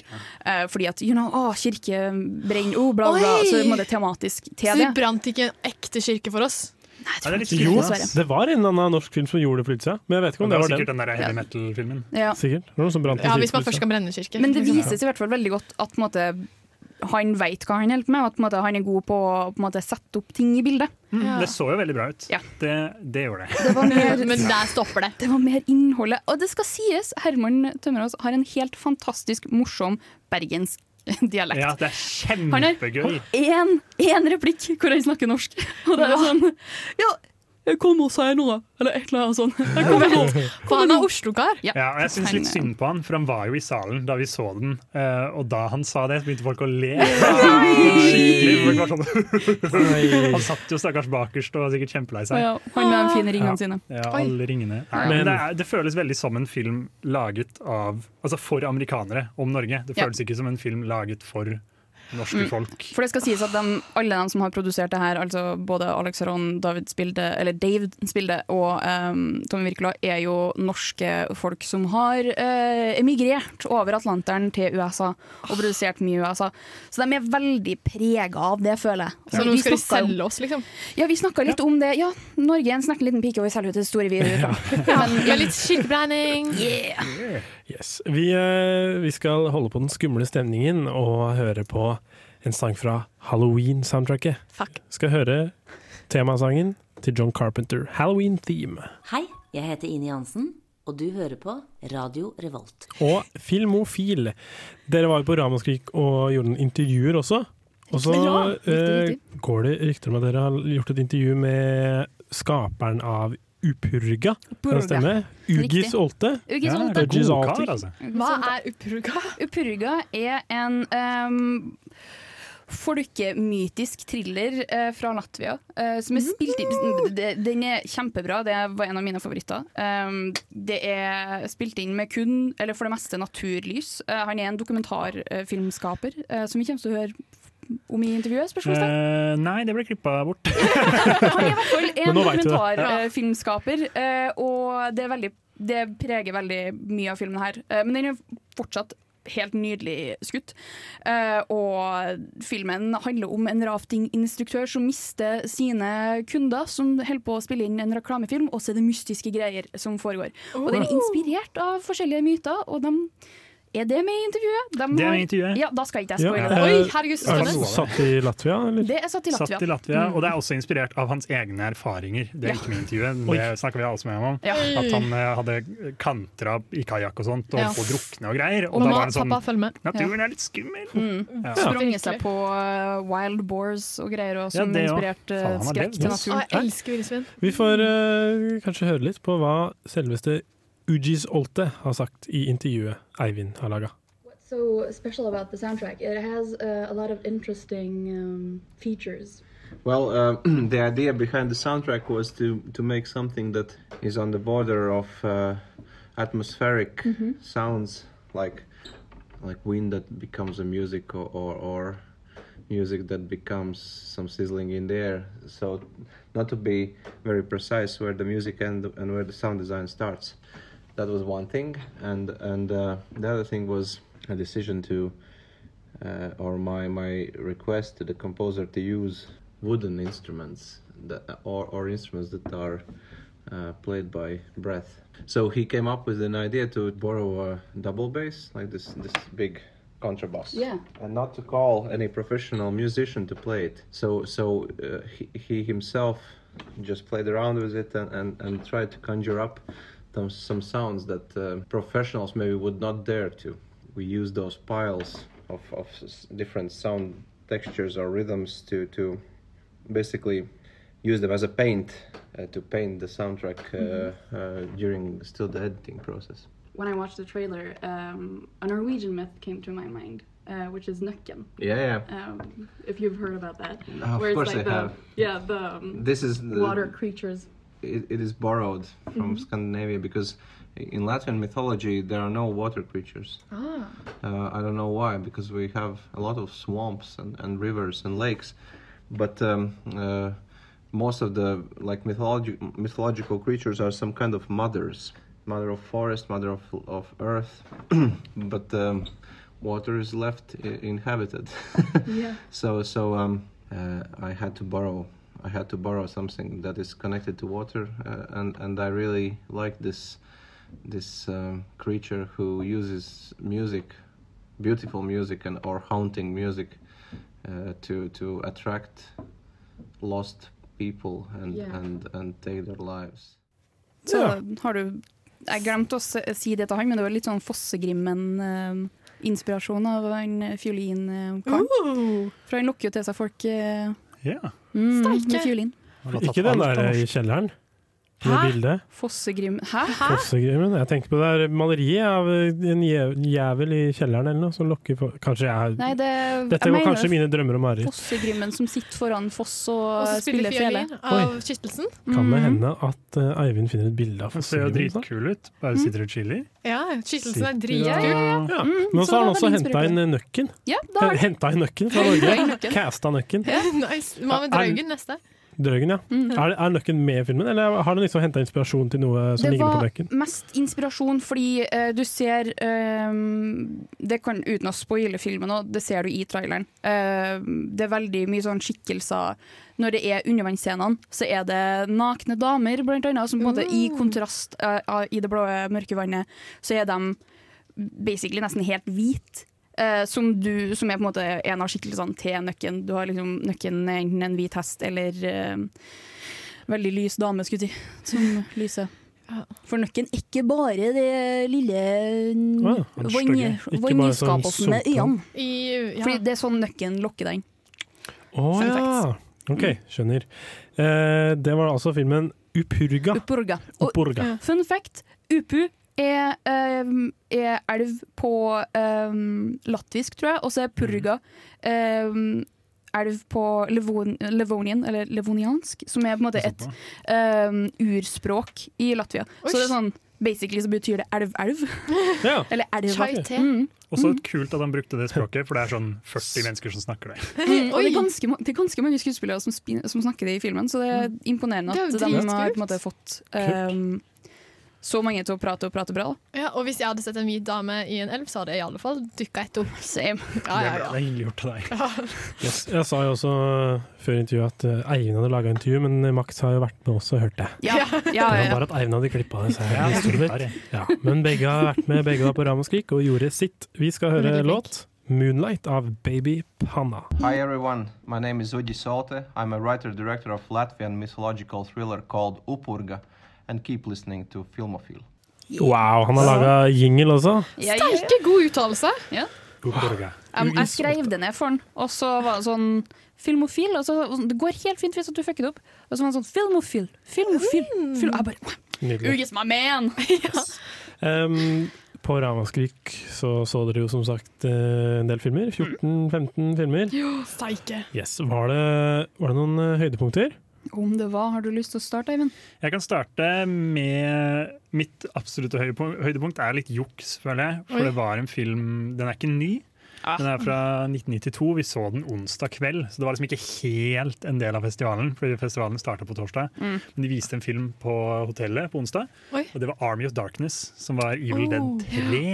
Eh, fordi at you know, å, kirke brenner, oh, bla, bla. Oi! Så det en måte tematisk Så til de det. brant ikke en ekte kirke for oss? Nei, det er litt Jo, skummelt, det var en annen norsk film som gjorde det for litt siden. Men jeg vet ikke om Det det var var sikkert den. den der heavy metal-filmen. Ja. Sikkert. Det var noen som brant en Ja, kirke Hvis man først kan skal brenne kirke. Men det vises i hvert fall veldig godt at på en måte, han vet hva han holder på med, og at måte, han er god på å på en måte, sette opp ting i bildet. Mm, Ja. Det så jo veldig bra ut. Ja. Det, det gjorde det. Det var mer, Men der stopper det. det var mer innholdet. Og det skal sies, Herman Tømmerås har en helt fantastisk morsom bergensk dialekt. Ja, det er Han har kjempegøy. én, én replikk hvor han snakker norsk. Og det er sånn Ja, jeg kommer seinere', eller et eller annet sånt. Jeg kommer nå. For han er Oslo-kar. Ja. Ja, og jeg syns litt synd på han, for han var jo i salen da vi så den. eh, og da han sa det, begynte folk å le. Skikkelig. Folk var sånn, han satt jo stakkars bakerst og var sikkert kjempelei seg. Ja, han med de fine ringene Ja. sine. Ja, alle ringene. Nei, Men- men det, er, det føles veldig som en film laget av Altså for amerikanere om Norge. Det Ja. føles ikke som en film laget for norske Mm. folk. For det skal sies at de, alle de som har produsert det her, altså både Alex Aron, David Spilde, eller Dave Spilde og um, Tommy Wirkola, er jo norske folk som har uh, emigrert over Atlanteren til USA og produsert mye i USA. Så de er veldig prega av det, føler jeg. Så ja. nå skal de selge oss, liksom. Ja, vi snakka litt om det. Ja, Norge er en snerten liten pike, og vi selger ut det store videoer. Men, ja, litt kirkebrenning. Yeah. Yes. Vi, eh, vi skal holde på den skumle stemningen og høre på en sang fra Halloween-soundtracket. Fuck. Skal høre temasangen til John Carpenter, Halloween Theme. Hei, jeg heter Ine Jansen, og du hører på Radio Revolt. Og Filmofil. Dere var jo på Ramaskrik og gjorde noen intervjuer også. Og så ja. Eh, riktig. går det rykter om at dere har gjort et intervju med skaperen av Upurga. Kan det stemme? Ugis Olte. Ugis Olte. Ja, Olte. altså. Hva er Upurga? Upurga er en um, folkemytisk thriller uh, fra Latvia. Uh, som er spilt inn Den er kjempebra, det var en av mine favoritter. Um, det er spilt inn med kun, eller for det meste, naturlys. Uh, han er en dokumentarfilmskaper, uh, som vi kommer til å høre om i intervjuet? spørsmålstegn? Uh, nei, det ble klippa bort. Han er i hvert fall en dokumentarfilmskaper, eh, og det, er veldig, det preger veldig mye av filmen her. Eh, Men den er fortsatt helt nydelig skutt. Eh, Og filmen handler om en raftinginstruktør som mister sine kunder, som holder på å spille inn en reklamefilm, og så er det mystiske greier som foregår. Og den er inspirert av forskjellige myter, og de er det med i intervjuet? De Det er med i intervjuet. Ja, da skal ikke jeg Ja, Oi, herregud, det. er det Satt i Latvia, eller? Det er satt i Latvia. Satt i Latvia, Mm. og det er også inspirert av hans egne erfaringer. Det er Ja. ikke med i intervjuet, Oi. det snakker vi også med ham om. Ja. At han eh, hadde kantra i kajakk og sånt, og Ja. på drukne og greier. Og Og da mamma var det sånn pappa med. Naturen er litt skummel. Mm. Ja. Sprunget seg på uh, wild boars og greier, og som Ja, det inspirert uh, Faen, han har skrekk til naturen. Ah, jeg elsker villsvin. Vi får uh, kanskje høre litt på hva selveste Ujis Olte har sagt i intervjuet Eivind har laga. so special about the soundtrack? It has uh, a lot of interesting um, features. Well, uh, the idea behind the soundtrack was to, to make something that is on the border of uh, atmospheric Mhm. sounds, like like wind that becomes a music, or, or, or music that becomes some sizzling in the air. So, not to be very precise where the music end and where the sound design starts. That was one thing, and and uh, the other thing was a decision to uh, or my my request to the composer to use wooden instruments that, or or instruments that are uh, played by breath. So he came up with an idea to borrow a double bass, like this this big contrabass, Yeah. and not to call any professional musician to play it. So so uh, he, he himself just played around with it and, and, and tried to conjure up some, some sounds that uh, professionals maybe would not dare to. We use those piles of, of different sound textures or rhythms to, to basically use them as a paint uh, to paint the soundtrack uh, Mhm. uh, during still the editing process. When I watched the trailer, um, a Norwegian myth came to my mind, uh, which is Nøkken. Yeah, yeah. Um, if you've heard about that. Of course like I the, have. Yeah, the um, This is the- water creatures. It, it is borrowed from Mhm. Scandinavia because in Latvian mythology there are no water creatures. Ah. Uh, I don't know why, because we have a lot of swamps and, and rivers and lakes, but um, uh, most of the like mythologi- mythological creatures are some kind of mothers, mother of forest, mother of of earth, but um, water is left I- inhabited. Yeah. So so um, uh, I had to borrow. I had to borrow something that is connected to water, uh, and and I really like this this um, creature who uses music, beautiful music, and or haunting music uh, to to attract lost people and Yeah. and and take their lives. Så har du Jeg glemte å si det til han, men det var litt sånn Fossegrimmen-inspirasjon av en fiolinkaren. For han lokker jo til seg folk Uh, Ja. Mm, Steike. med fiolin. Ikke den der i kjelleren? Hæ? bildet? Fossegrim Hæ? Fossegrimmen, Jeg tenker på det der maleriet av en jævel i kjelleren eller noe som lokker på Kanskje jeg Nei, det, Dette jeg var kanskje mine drømmer og mareritt. Fossegrimmen som sitter foran foss og, Og spiller fiolin av Kittelsen. Kan det Mhm. hende at uh, Eivind finner et bilde av Fossegrimmen? Han ser jo dritkul ut. Bare sitter og chiller. Ja, Kittelsen er dritkul. Ja, Ja. Mm, Men så har han også er henta inn nøkken. Ja, da har Henta inn nøkken fra Norge. Casta nøkken. nice. Hva med Er- Draugen neste? Drøgen, ja. Mm. Er, er nøkken med i filmen, eller har den liksom henta inspirasjon til noe som Det ligner på var mest inspirasjon fordi uh, du ser uh, Det kan uten å spoile filmen òg, det ser du i traileren. uh, det er veldig mye sånn skikkelser. Når det er undervannsscenene, så er det nakne damer, blant annet, som på en måte i kontrast eh, i det blå mørke vannet, så er de basically nesten helt hvite. Eh, som, du, som er på en måte en av skikkelsene til nøkken. Du har liksom nøkken enten en hvit hest eller eh, veldig lys dame, skulle jeg si, som lyser. For nøkken er ikke bare det lille Å ja, bare sånn med øynene. Ja. Fordi det er sånn nøkken lokker deg inn. Å oh, ja! OK, skjønner. Eh, det var altså filmen Upurga. Upurga. Og Upurga. fun fact, Upu er, um, er elv på um, latvisk, tror jeg, og så er Purga um, elv på Levon, Levonian, eller levoniansk, som er på en måte et ehm, urspråk i Latvia. Så det er sånn Basically så betyr det elv-elv. Ja. Eller elva. Mm. Også kult at han brukte det språket, for det er sånn 40 mennesker som snakker det. Mm, og det er, ganske, det er ganske mange skuespillere som, som snakker det i filmen, så det er imponerende Det er at de har på en måte fått um, så mange til å prate og prate bra. Ja, og hvis jeg hadde sett en hvit dame i en elv, så hadde jeg i alle fall dykka etter henne. Ja, Ja, ja, det er hyggelig gjort av deg. Yes. Jeg sa jo også før intervjuet at uh, Eivind hadde laga intervju, men uh, Max har jo vært med også og hørt det. Ja, ja, Det ja, var bare at Eivind hadde klippa det. Så jeg Ja, men begge har vært med, begge var på Ramaskrik og gjorde sitt. Vi skal høre låt 'Moonlight' av Baby Panna. Hi everyone, my name is Udi Sote. I'm a writer-director of Latvian mythological thriller called Upurga, and keep listening to Filmofil. Wow, han har laga jingle også. Ja, ja, ja. Sterke, god uttalelse. Ja. Um, jeg skrev det ned for han, og så var det sånn Filmofil. Og så, det går helt fint hvis du fucker det opp. Og så var det sånn Filmofil. Filmofil. Fil jeg bare Nydelig. Ugis my man! Um, på Ramaskrik så så dere jo som sagt uh, en del filmer. 14-15 filmer. Steike. Yes, Var det, var det noen uh, høydepunkter? Om det var, har du lyst til å starte, Eivind? Jeg kan starte med mitt absolutte høydepunkt. Er litt juks, føler jeg. For Oi. det var en film Den er ikke ny. Ah. Den er fra 1992. Vi så den onsdag kveld, så det var liksom ikke helt en del av festivalen. Fordi festivalen starta på torsdag. Mm. Men de viste en film på hotellet på onsdag, Oi. og det var Army of Darkness, som var Evil Oh. Dead 3.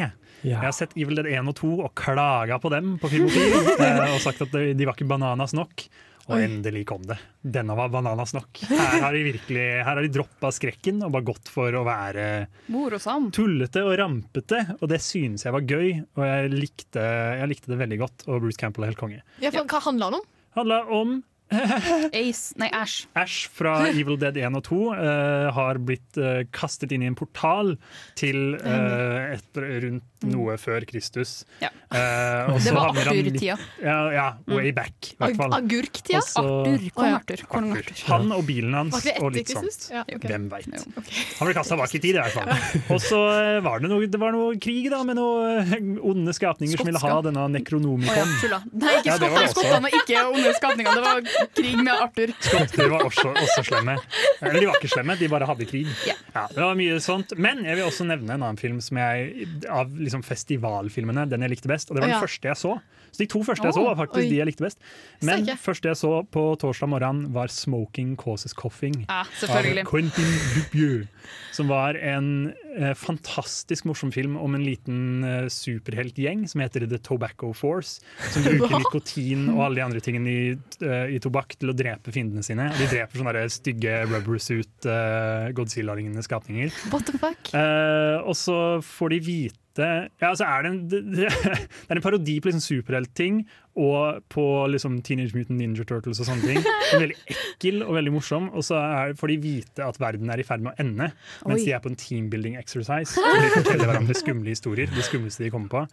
Ja. Jeg har sett Evil Dead 1 og 2 og klaga på dem på Filmofil. eh, og sagt at de, de var ikke bananas nok. Og Oi. endelig kom det. Denne var bananas nok. Her har de virkelig Her har de droppa skrekken og bare gått for å være Morosam. tullete og rampete. Og det synes jeg var gøy, og jeg likte, jeg likte det veldig godt. Og Bruce Campbell er helt konge. Ja, for, hva handler det om? Handla om Ace Nei, Ash. Ash fra Evil Dead 1 og 2 uh, har blitt uh, kastet inn i en portal til uh, et, rundt noe før Kristus. Ja. Eh, og Det var Arthur-tida. Ja, ja, way back, i hvert Ag. Agurktida? Arthur. Kong Arthur. Arthur. Arthur. Han og bilen hans og litt sånt. Ja, okay. Hvem veit. Okay. Han ble kasta bak i tid, i hvert fall. Og så eh, var det noe, det var noe krig da, med noen onde skapninger som ville ha denne denne Oh, ja, nekronomikon. Nei, ikke skottene. Ikke onde skapninger. Det var krig med Arthur. Skotter var også, også slemme. Eller de var ikke slemme, de bare hadde krig. Ja. det var mye sånt. Men jeg vil også nevne en annen film som jeg, av liksom festivalfilmene, den jeg likte best. Og det var den ja. første jeg så. Så de to første jeg så, var faktisk oi. de jeg likte best. Men Steike. første jeg så på torsdag morgen, var 'Smoking Causes Coughing'. Ja, Av. Quentin Dupieux. Som var en eh, fantastisk morsom film om en liten eh, superheltgjeng som heter The Tobacco Force. Som bruker Hva? nikotin og alle de andre tingene i, uh, i tobakk til å drepe fiendene sine. De dreper sånne der stygge rubber suit uh, Godzilla-lignende skapninger. What the fuck? Eh, og så får de vite ja, altså er det, en, det, er en parodi på liksom superheltting og på liksom Teenage Mutant Ninja Turtles og sånne ting. Den er veldig ekkel og veldig morsom. Og så er, får de vite at verden er i ferd med å ende mens Oi. de er på en teambuilding exercise. Og de forteller hverandre skumle historier. Det skumleste de kommer på.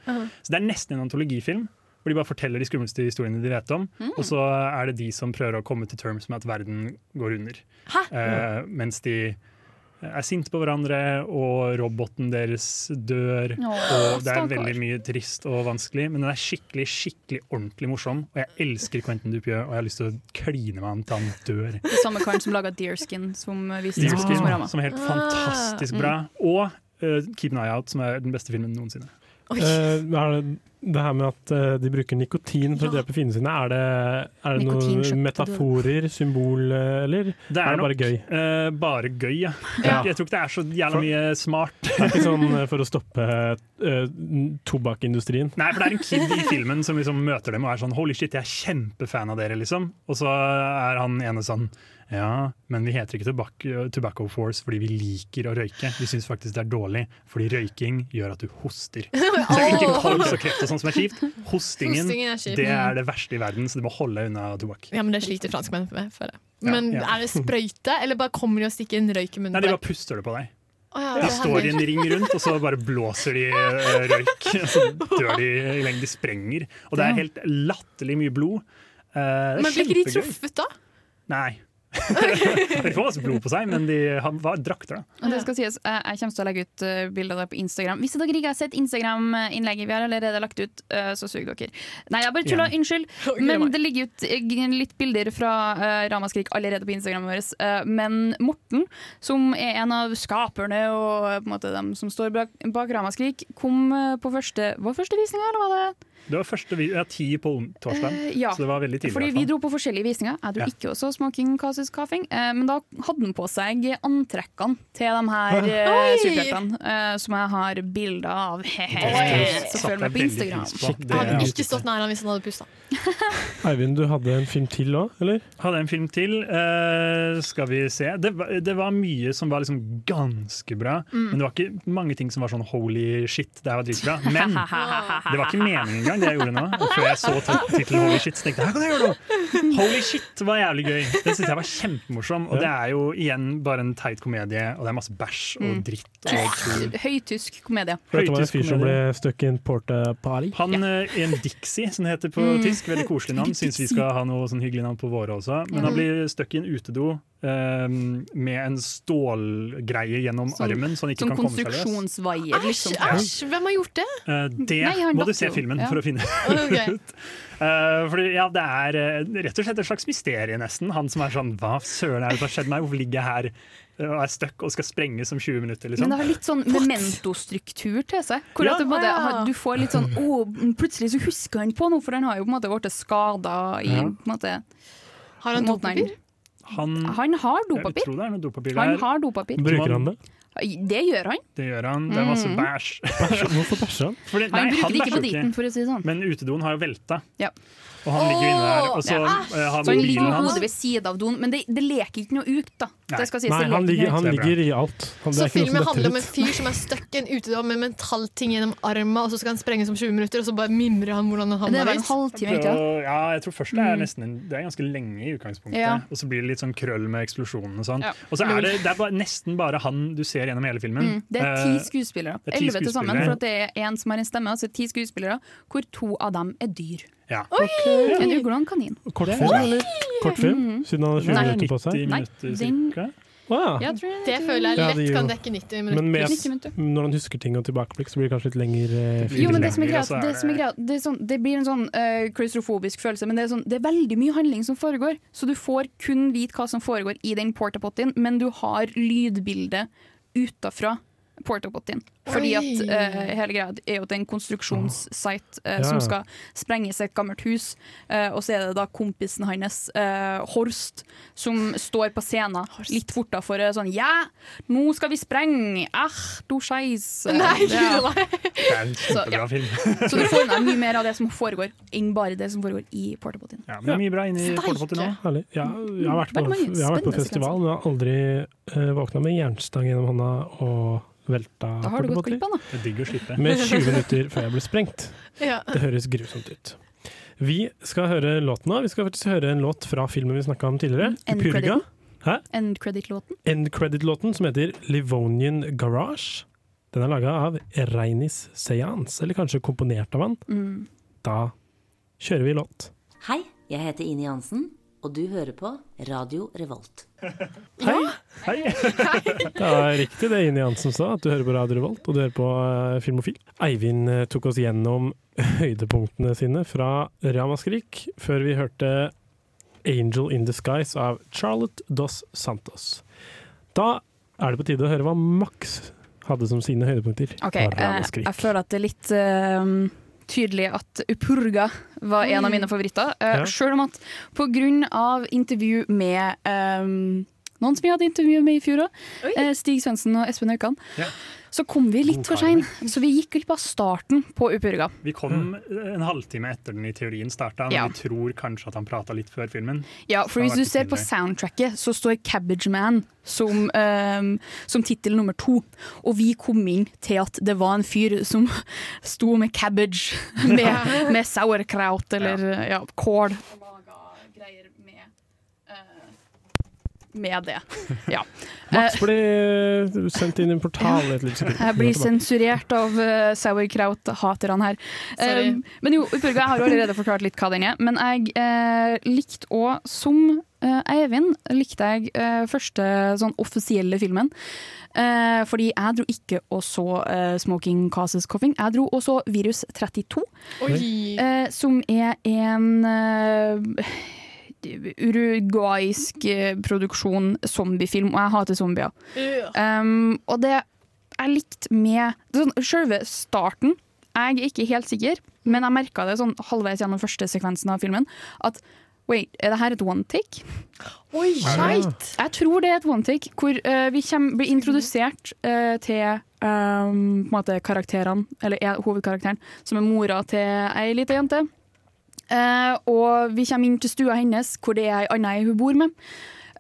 Så det er nesten en antologifilm. Hvor de bare forteller de skumleste historiene de vet om. Mm. Og så er det de som prøver å komme til terms med at verden går under. Uh, mens de er sinte på hverandre, og roboten deres dør. Åh, og det er veldig mye trist og vanskelig, men den er skikkelig skikkelig ordentlig morsom. Og jeg elsker Quentin Dupieux, og jeg har lyst til å kline med han til han dør. Det samme karen som laga Deerskin, som viste Deerskin, som er helt fantastisk Mm. bra. Og uh, Keep an Eye Out, som er den beste filmen noensinne. Eh, er det, det her med at eh, de bruker nikotin for å drepe fiendene sine, er det, er det noen metaforer, symbol, eh, eller Det er er det bare nok gøy? Uh, bare gøy, ja. Ja. Jeg tror ikke det er så jævla mye smart. Det er ikke sånn for å stoppe uh, tobakkindustrien. Nei, for det er en kid i filmen som liksom møter dem og er sånn Holy shit, jeg er kjempefan av dere, liksom. Og så er han ene sånn Ja, men vi heter ikke Tobacco, tobacco Force fordi vi liker å røyke. Vi syns faktisk det er dårlig, fordi røyking gjør at du hoster. Så det er ikke kols og kreft og sånt som er kjipt. Hostingen, Hostingen er kjipt. det er det verste i verden, så du må holde unna tobakk. Ja, men det sliter franskmenn med. For det. Men ja. er det sprøyte, eller bare kommer de og stikker en røyk i munnen Nei, de bare puster det på deg. Oh, ja, De står i en ring rundt, og så bare blåser de eh, røyk. Og så dør de i lengden. De sprenger. Og det er helt latterlig mye blod. Eh, Men blir ikke de truffet da? Nei. de får masse blod på seg, men de har- var drakter, da. Og det skal sies, jeg kommer til å legge ut uh, bilder på Instagram. Hvis dere ikke har sett Instagram-innlegget vi har allerede lagt ut, eh, så sug dere. Nei, jeg bare tulla. Igjen. Unnskyld. Men det ligger ut eh, litt bilder fra uh, Ramaskrik allerede på Instagramen vår. Eh, men Morten, som er en av skaperne og eh, på en måte dem som står bak, bak Ramaskrik, kom eh, på første Var første visninga, eller var det? Det var første vi ja, ti på torsdag, uh, ja. så det var veldig tidlig. Fordi vi dro på forskjellige visninger. Jeg dro Ja. ikke også Smoking Casus Coughing, uh, men da hadde han på seg antrekkene til de her uh, superheltene, uh, som jeg har bilder av. Så følg med på Instagram. Jeg hadde ikke stått nær han hvis han hadde pusta. Eivind, du hadde en film til òg, eller? Hadde en film til. eh, skal vi se. Det, var- det var mye som var liksom ganske bra. Mm. Men det var ikke mange ting som var sånn holy shit, det her var dritbra. Men det var ikke meningen engang, det jeg gjorde nå. Før jeg så tittelen holy shit, så tenkte jeg her kan jeg gjøre noe! Holy shit var jævlig gøy. Det syntes jeg var kjempemorsom. Og det er jo igjen bare en teit komedie, og det er masse bæsj og Mm. dritt. Og. Høytysk komedie. Dette var en Høytysk fyr som ble komedie. stuck in porta party. Han eh, en Dixie, som det heter på Mm. tysk. Veldig koselig navn. Syns vi skal ha noe sånn hyggelig navn på våre også. Men han Mm. blir stuck i en utedo eh, med en stålgreie gjennom som, armen, så han ikke som kan komme seg løs. konstruksjonsvaier, liksom. Æsj! Hvem har gjort det? Eh, det Nei, må du se filmen Ja. for å finne okay. ut. Eh, fordi, ja, det er eh, rett og slett et slags mysterie, nesten. Han som er sånn Hva søren er det som har skjedd meg? Hvorfor ligger jeg her og er stuck og skal sprenges om 20 minutter? Liksom? Men det har litt sånn memento-struktur til seg. Hvor Ja. at du, på måte, ja. du får litt sånn Å, plutselig så husker han på noe, for han har jo på en måte blitt skada i Ja. på en måte, Har han- dopapir? Han, Han har jeg dopapir. tror det er noe dopapir Han der. har dopapir. Bruker han det? Det gjør han. Det gjør han. Det er masse Mm. bæsj. Hvorfor bæsjer han? Fordi, Han nei, bruker det ikke på jo diten, for å si det sånn. Men utedoen har jo velta, Ja. Og han ligger jo inne der. Og så Ja. eh, har Så han ligger med hodet ved siden av doen, men det, det leker ikke noe ut, da. Nei. Det skal sies, Nei, han ligger, han er ligger i alt. Han, Så filmen handler om en fyr som er stuck i en utedo med metallting gjennom armen, og så skal han sprenges om 20 minutter, og så bare mimrer han hvordan han har det er en Jeg ikke sant? Ja, jeg tror først det er nesten en, Det er ganske lenge i utgangspunktet. Ja. Og så blir det litt sånn krøll med eksplosjonen og sånn. Ja. Og så er det, det er bare, nesten bare han du ser gjennom hele filmen. Mm, det er ti Eh, skuespillere. er Elleve til sammen, for at det er én som har en stemme. Altså ti skuespillere, hvor to av dem er dyr. Ja. En ugle og en kanin. Kortfilm, eller? Kortfilm? Siden han har 20 Nei. minutter på seg? Nei, minutter den- cirka. Ja. Det føler jeg Ja, lett det kan dekke 90 Men med, minutter. 90 minutter. når han husker ting og tilbakeblikk, så blir det kanskje litt lengre eh, Jo, men det som er er det, som er greit det, er sånn, det blir en sånn uh, klaustrofobisk følelse, men det er, sånn, det er veldig mye handling som foregår. Så du får kun vite hva som foregår i den portapottien, men du har lydbildet utafra portapottien. Fordi at uh, hele greia er jo at det er en konstruksjonssite uh, Ja. som skal sprenges et gammelt hus, Uh, og så er det da kompisen hans, eh, Horst, som står på scenen litt fortafor sånn Ja, nå skal vi sprenge! Ah, du scheisse! Nei, Ja. nei. Det er en Så, ja. film. Så du får mye mer av det som foregår, enn bare det som foregår i portapottien. Ja, men det er mye bra inni i nå. Herlig. Ja, jeg har vært på, jeg har vært på festival, men jeg har aldri uh, våkna med jernstang gjennom hånda og velta Da har du gått glipp av noe. Det er digg å slippe. Med 20 minutter før jeg ble sprengt. Ja. Det høres grusomt ut. Vi skal høre låten nå. Vi skal faktisk høre en låt fra filmen vi snakka om tidligere. End Purga. End credit-låten. End credit-låten som heter Livonian Garage. Den er laga av Reinis Seance, eller kanskje komponert av han. Mm. Da kjører vi låt. Hei, jeg heter Ine Jansen, og du hører på Radio Revolt. Hei! Hei! Det er riktig det Ine Jansen sa, at du hører på Radio Revolt og du hører på uh, Filmofil. Eivind eh, tok oss gjennom høydepunktene sine fra Ramaskrik, før vi hørte Angel in Disguise av Charlotte Dos Santos. Da er det på tide å høre hva Max hadde som sine høydepunkter. Ok, av eh, Ramaskrik. jeg føler at det er litt eh, tydelig at Upurga var en av mine favoritter. Uh, Ja. Selv om at av intervju med eh, noen som vi hadde intervju med i fjor òg, Stig Svendsen og Espen Haukan. Ja. så kom vi litt for seint. Så vi gikk glipp av starten på Upurga. Vi kom en halvtime etter den i teorien starta, men Ja. vi tror kanskje at han prata litt før filmen. Ja, for hvis du ser på soundtracket, så står Cabbage Man som, um, som tittel nummer to. Og vi kom inn til at det var en fyr som sto med cabbage, med, med sauerkraut eller ja, kål. Med det. Ja. Max blir ble eh, sendt inn i en portal et lite sekund. Jeg blir sensurert av uh, sauerkraut-haterne her. Um, men jo, Upurga, jeg har allerede forklart litt hva den er. Men jeg uh, likte òg, som uh, Eivind likte jeg uh, første sånn offisielle filmen. Uh, fordi jeg dro ikke og så uh, 'Smoking Causes Coughing'. Jeg dro og så 'Virus 32', Oi. eh, som er en eh, uruguaysk eh, produksjon zombiefilm, og jeg hater zombier. Um, og det jeg likte med sånn, Selve starten Jeg er ikke helt sikker, men jeg merka det sånn halvveis gjennom første sekvensen av filmen. At wait, er det her et one take? Oi, skeit! Jeg tror det er et one take, hvor uh, vi kommer, blir introdusert uh, til um, på en måte karakterene, eller er hovedkarakteren, som er mora til ei lita jente. Eh, og vi kommer inn til stua hennes, hvor det er ei anna hun bor med.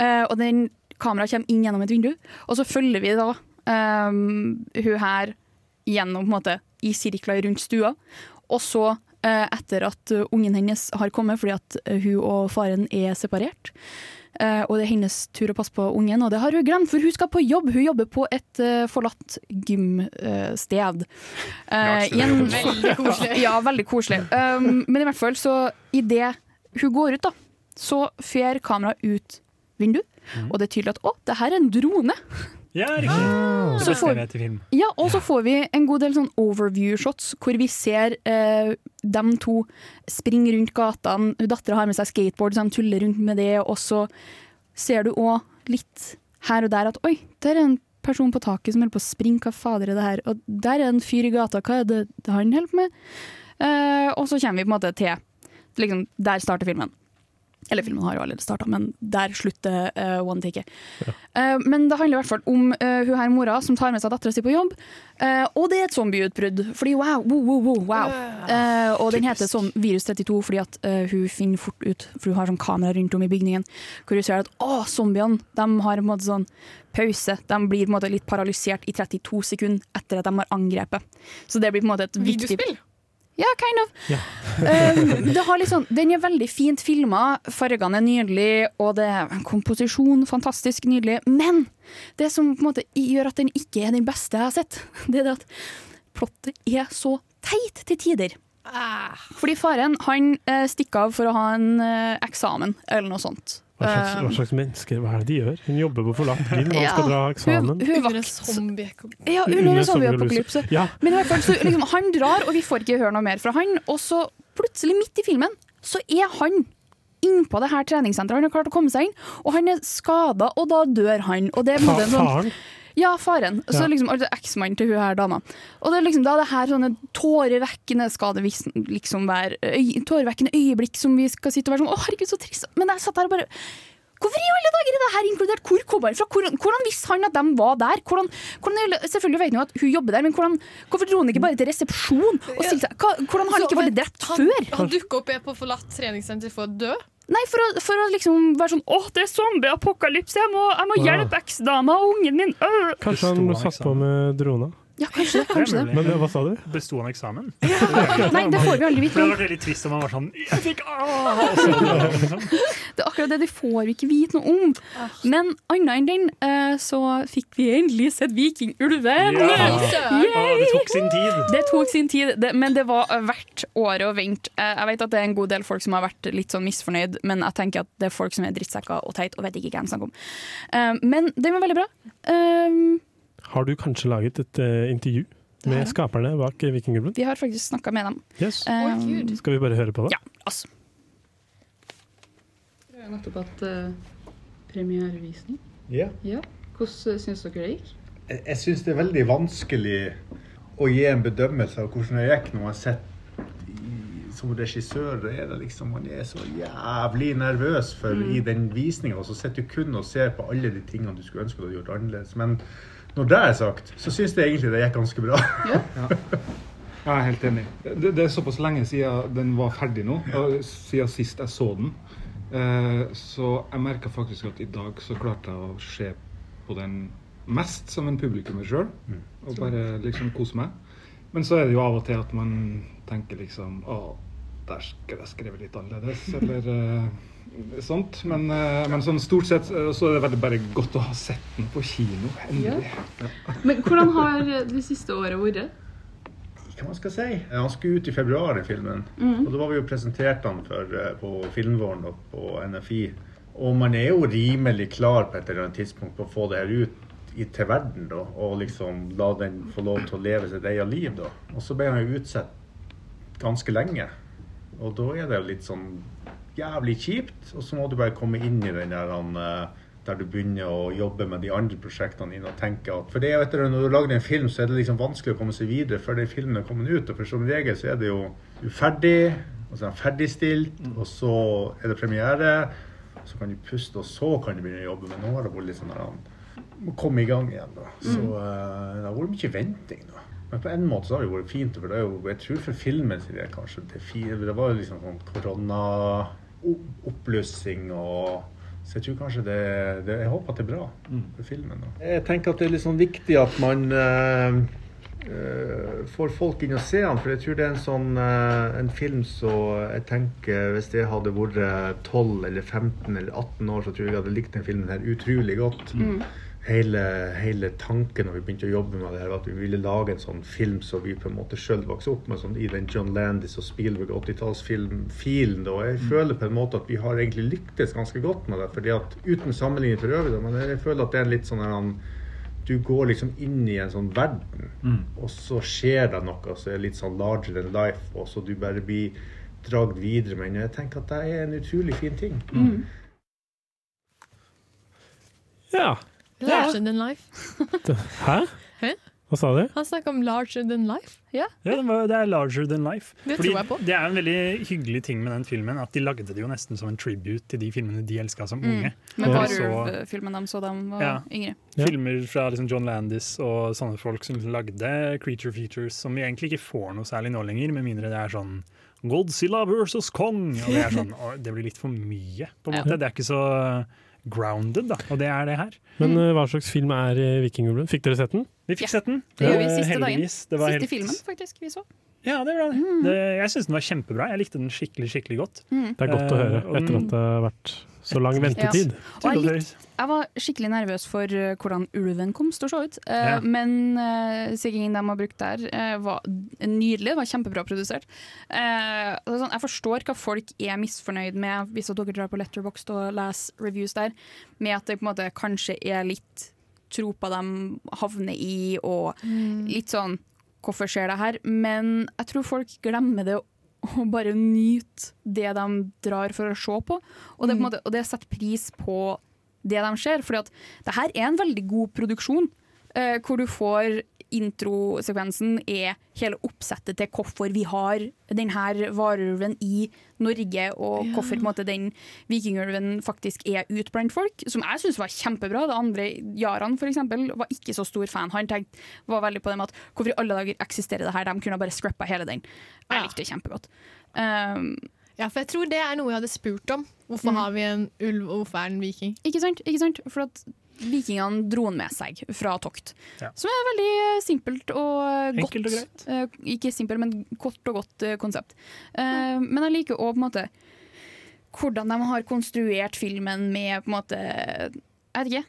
Eh, og den kameraet kommer inn gjennom et vindu, og så følger vi da um, hun her gjennom på en måte i sirkler rundt stua. Og så, eh, etter at uh, ungen hennes har kommet, fordi at uh, hun og faren er separert, og det er hennes tur å passe på ungen, og det har hun glemt, for hun skal på jobb. Hun jobber på et eh, forlatt gymsted. Uh, Veldig koselig. Ja, veldig koselig. Um, men i hvert fall, så idet hun går ut, da, så fer kameraet ut vinduet, og det er tydelig at å, det her er en drone. Ja, riktig. Ah. Det beste får- jeg vet i film. Ja, og så får vi en god del sånn overview-shots hvor vi ser eh, dem to springe rundt gatene. Dattera har med seg skateboard, så de tuller rundt med det. Og så ser du òg litt her og der at oi, der er en person på taket som holder på å springe, hva fader er det her? Og der er en fyr i gata, hva er det han holder på med? Eh, og så kommer vi på en måte til liksom, Der starter filmen. Eller filmen har jo allerede starta, men der slutter uh, one take. Uh, men det handler i hvert fall om uh, hun her mora som tar med seg dattera si på jobb. Uh, og det er et zombieutbrudd. Fordi wow, wow, wow, wow, wow. Eh, og den heter sånn Virus 32 fordi at hun finner fort ut, for hun har sånn kamera rundt om i bygningen, hvor hun ser at å, zombiene de har en måte sånn pause. De blir på en måte litt paralysert i 32 sekunder etter at de har angrepet. Så det blir på en måte et viktig Videospill? Ja, kind of. Um, det har liksom, den er veldig fint filma, fargene er nydelige, og det er en komposisjon fantastisk nydelig. Men det som på en måte gjør at den ikke er den beste jeg har sett, det er det at plottet er så teit til tider. Fordi faren han eh, stikker av for å ha en eh, eksamen, eller noe sånt. Hva slags, hva Um, slags mennesker, hva er det de gjør? Hun jobber på forlatt gym, han Ja, skal dra eksamen. hun- hun vakt- zombie Ja, under en zombieapokalypse. Ja. Men i hvert fall, så liksom, han drar, og vi får ikke høre noe mer fra han. Og så plutselig, midt i filmen, så er han innpå det her treningssenteret. Han har klart å komme seg inn, og han er skada, og da dør han. Og det er en måte sånn- Faren? Ja, faren. Så liksom, altså Eksmannen til hun her dama. Og det er liksom da det her sånne tårevekkende skal det vis- liksom være øy, tårevekkende øyeblikk som vi skal sitte og være sånn Å, herregud, så trist. Men jeg satt her og bare Hvorfor i alle dager er det her inkludert? Hvor kom han fra? Hvordan, hvordan visste han at de var der? Hvordan, hvordan, selvfølgelig vet han jo at hun jobber der, men hvordan, hvorfor dro han ikke bare til resepsjon? Og stilte hva, hvordan har han ikke vært drept før? Han dukker opp på forlatt treningssenter for å dø. Nei, for å, for å liksom være sånn Å, det er zombieapokalypse, jeg må, jeg må hjelpe eksdama og ungen min. Øh. Kanskje han satt på med drona? Ja, kanskje det. Kanskje det. Men eh, hva sa du? Besto han eksamen? Nei, det får vi aldri vite det hadde vært veldig trist om han var sånn Jeg fikk. Det er akkurat det det får vi ikke vite noe om. Men annet enn den, eh, så fikk vi endelig sett Vikingulven! Ja. Det tok sin tid. Det tok sin tid, men det var verdt året å vente. Eh, Jeg vet at det er en god del folk som har vært litt sånn misfornøyd, men jeg tenker at det er folk som er drittsekker og teit og vet ikke hva de snakker om. Eh, Men den var veldig bra. Har du kanskje laget et uh, intervju med Ja. skaperne bak eh, Vi har faktisk snakka med dem. Yes. Eh, Skal vi bare høre på det? Ja, altså. Jeg har nettopp hatt uh, premierevisning. Yeah. Ja. Hvordan syns dere det gikk? Jeg, jeg syns det er veldig vanskelig å gi en bedømmelse av hvordan det gikk når man sitter som regissør. Er det liksom, man er så jævlig nervøs for Mm. i den visninga, og så sitter du kun og ser på alle de tingene du skulle ønske du hadde gjort annerledes. Men når det er sagt, så syns jeg egentlig det gikk ganske bra. Jeg er helt enig. Det, det er såpass lenge siden den var ferdig nå, og siden sist jeg så den. Eh, så jeg merka faktisk at i dag så klarte jeg å se på den mest som en publikummer sjøl. Og bare liksom kose meg. Men så er det jo av og til at man tenker liksom Å, der skulle jeg skrevet litt annerledes, eller eh, sånt. Men, eh, men sånn stort sett eh, så er det veldig bare godt å ha sett den på kino. Endelig. Ja. Men hvordan har det siste året vært? Hva man skal si? Han skulle ut i februar, i filmen. Mm. Og da var vi jo presentert han for, eh, på Filmvåren og på NFI Og man er jo rimelig klar på et eller annet tidspunkt på å få det her ut i, til verden, da. Og liksom la den få lov til å leve sitt eget liv, da. Og så ble han jo utsatt ganske lenge. Og da er det jo litt sånn jævlig kjipt. Og så må du bare komme inn i den der han, eh, der du begynner å jobbe med de andre prosjektene dine og tenke at For det er jo etter når du lager en film, så er det liksom vanskelig å komme seg videre før den filmen er kommet ut. Og for som regel så er det jo du er ferdig, og så er den ferdigstilt, og så er det premiere. Så kan du puste, og så kan du begynne å jobbe. Men nå har det vært litt sånn må komme i gang igjen. da. Så Mm. eh, det har vært mye venting. da. Men på en måte så har det jo vært fint. For det er jo, jeg tror for filmen sin del kanskje det, fire, det var jo liksom sånn korona-oppblussing og Så jeg tror kanskje det, det Jeg håper at det er bra for filmen. da. Jeg tenker at det er litt sånn viktig at man eh, eh, får folk inn og se den. For jeg tror det er en sånn eh, en film så jeg tenker Hvis jeg hadde vært 12 eller 15 eller 18 år, så tror jeg jeg hadde likt den filmen her utrolig godt. Mm. Hele, hele tanken når vi begynte å jobbe med det her, var at vi ville lage en sånn film som vi på en måte sjøl vokste opp med, sånn i den John Landis og Spielberg 80-tallsfilm-filen. Og jeg føler på en måte at vi har egentlig lyktes ganske godt med det. fordi at Uten sammenligning for øvrig, men jeg føler at det er en litt sånn her, du går liksom inn i en sånn verden, Mm. og så skjer det noe som er litt sånn larger than life, og så du bare blir dragd videre med den. Jeg tenker at det er en utrolig fin ting. Mm. Ja. Larger than life. Hæ? Hæ? Hva sa du? Han snakka om larger than life. Ja. Ja, det, er larger than life. Det Fordi tror jeg på. det er en veldig hyggelig ting med den filmen, at de lagde det jo nesten som en tribute til de filmene de elska som unge. Mm. Med Og så- varulv-filmen de så da de var ja, yngre. Filmer fra liksom John Landis og sånne folk som liksom lagde creature features som vi egentlig ikke får noe særlig nå lenger, med mindre det er sånn Godzilla versus Kong. Og det er sånn, det blir litt for mye, på en Ja. måte. Det er ikke så grounded, da. Og det er det her. Men uh, hva slags film er eh, Vikingulven? Fikk dere sett den? Vi fikk sett den. Det gjør vi Eh, siste dagen. heldigvis. dagen. Siste helt- filmen, faktisk, vi så. Ja, det var det. det jeg syns den var kjempebra. Jeg likte den skikkelig skikkelig godt. Mm. Det er godt å høre, etter at det har vært så lang ventetid. Ja. Og jeg, jeg var skikkelig nervøs for eh, hvordan ulven kom til å se ut. Eh, Ja. Men uh, CGI-en de har brukt der, uh, var nydelig. Det var kjempebra produsert. Uh, sånn, jeg forstår hva folk er misfornøyd med, hvis dere drar på Letterboxd og leser reviews der, med at det på en måte kanskje er litt tropa de havner i, og Mm. litt sånn Hvorfor skjer det her? Men jeg tror folk glemmer det å bare nyte det de drar for å se på. Og det, på en måte, og det setter pris på det de ser. For det her er en veldig god produksjon, eh, hvor du får introsekvensen er hele oppsettet til hvorfor vi har denne varulven i Norge, og hvorfor måte, den vikingulven faktisk er ute blant folk, som jeg syns var kjempebra. Det andre, Jaran eksempel, var ikke så stor fan. Han tenkte, var veldig på det med at hvorfor i alle dager eksisterer det her, de kunne bare scrappa hele den. Jeg likte det kjempegodt. Um, Ja, for jeg tror det er noe jeg hadde spurt om. Hvorfor Mm. har vi en ulv, og hvorfor er den viking? Ikke sant? Ikke sant? For at vikingene dro den med seg fra tokt. Ja. Som er veldig simpelt og godt. Enkelt og greit. Eh, ikke simpelt, men kort og godt eh, konsept. Eh, men jeg liker òg hvordan de har konstruert filmen med på en måte Jeg vet ikke.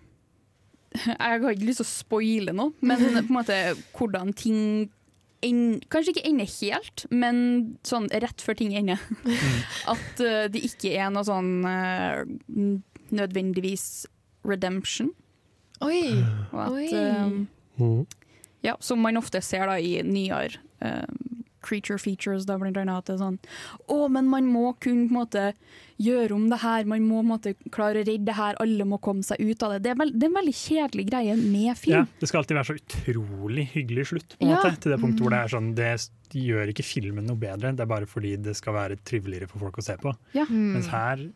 Jeg har ikke lyst til å spoile noe, men på en måte hvordan ting en, Kanskje ikke ender helt, men sånn rett før ting ender. At uh, det ikke er noe sånn uh, nødvendigvis redemption. Oi! Og at, Oi. eh, ja, som man ofte ser da i nyere eh, creature features, da blant annet at det er sånn Å, men man må kunne på en måte gjøre om det her, man må på en måte klare å redde det her, alle må komme seg ut av det. Det er, veld, det er en veldig kjedelig greie med film. Ja, det skal alltid være så utrolig hyggelig slutt. På en Ja. måte, til det punktet hvor det er sånn Det gjør ikke filmen noe bedre, det er bare fordi det skal være triveligere for folk å se på. Ja. Mens her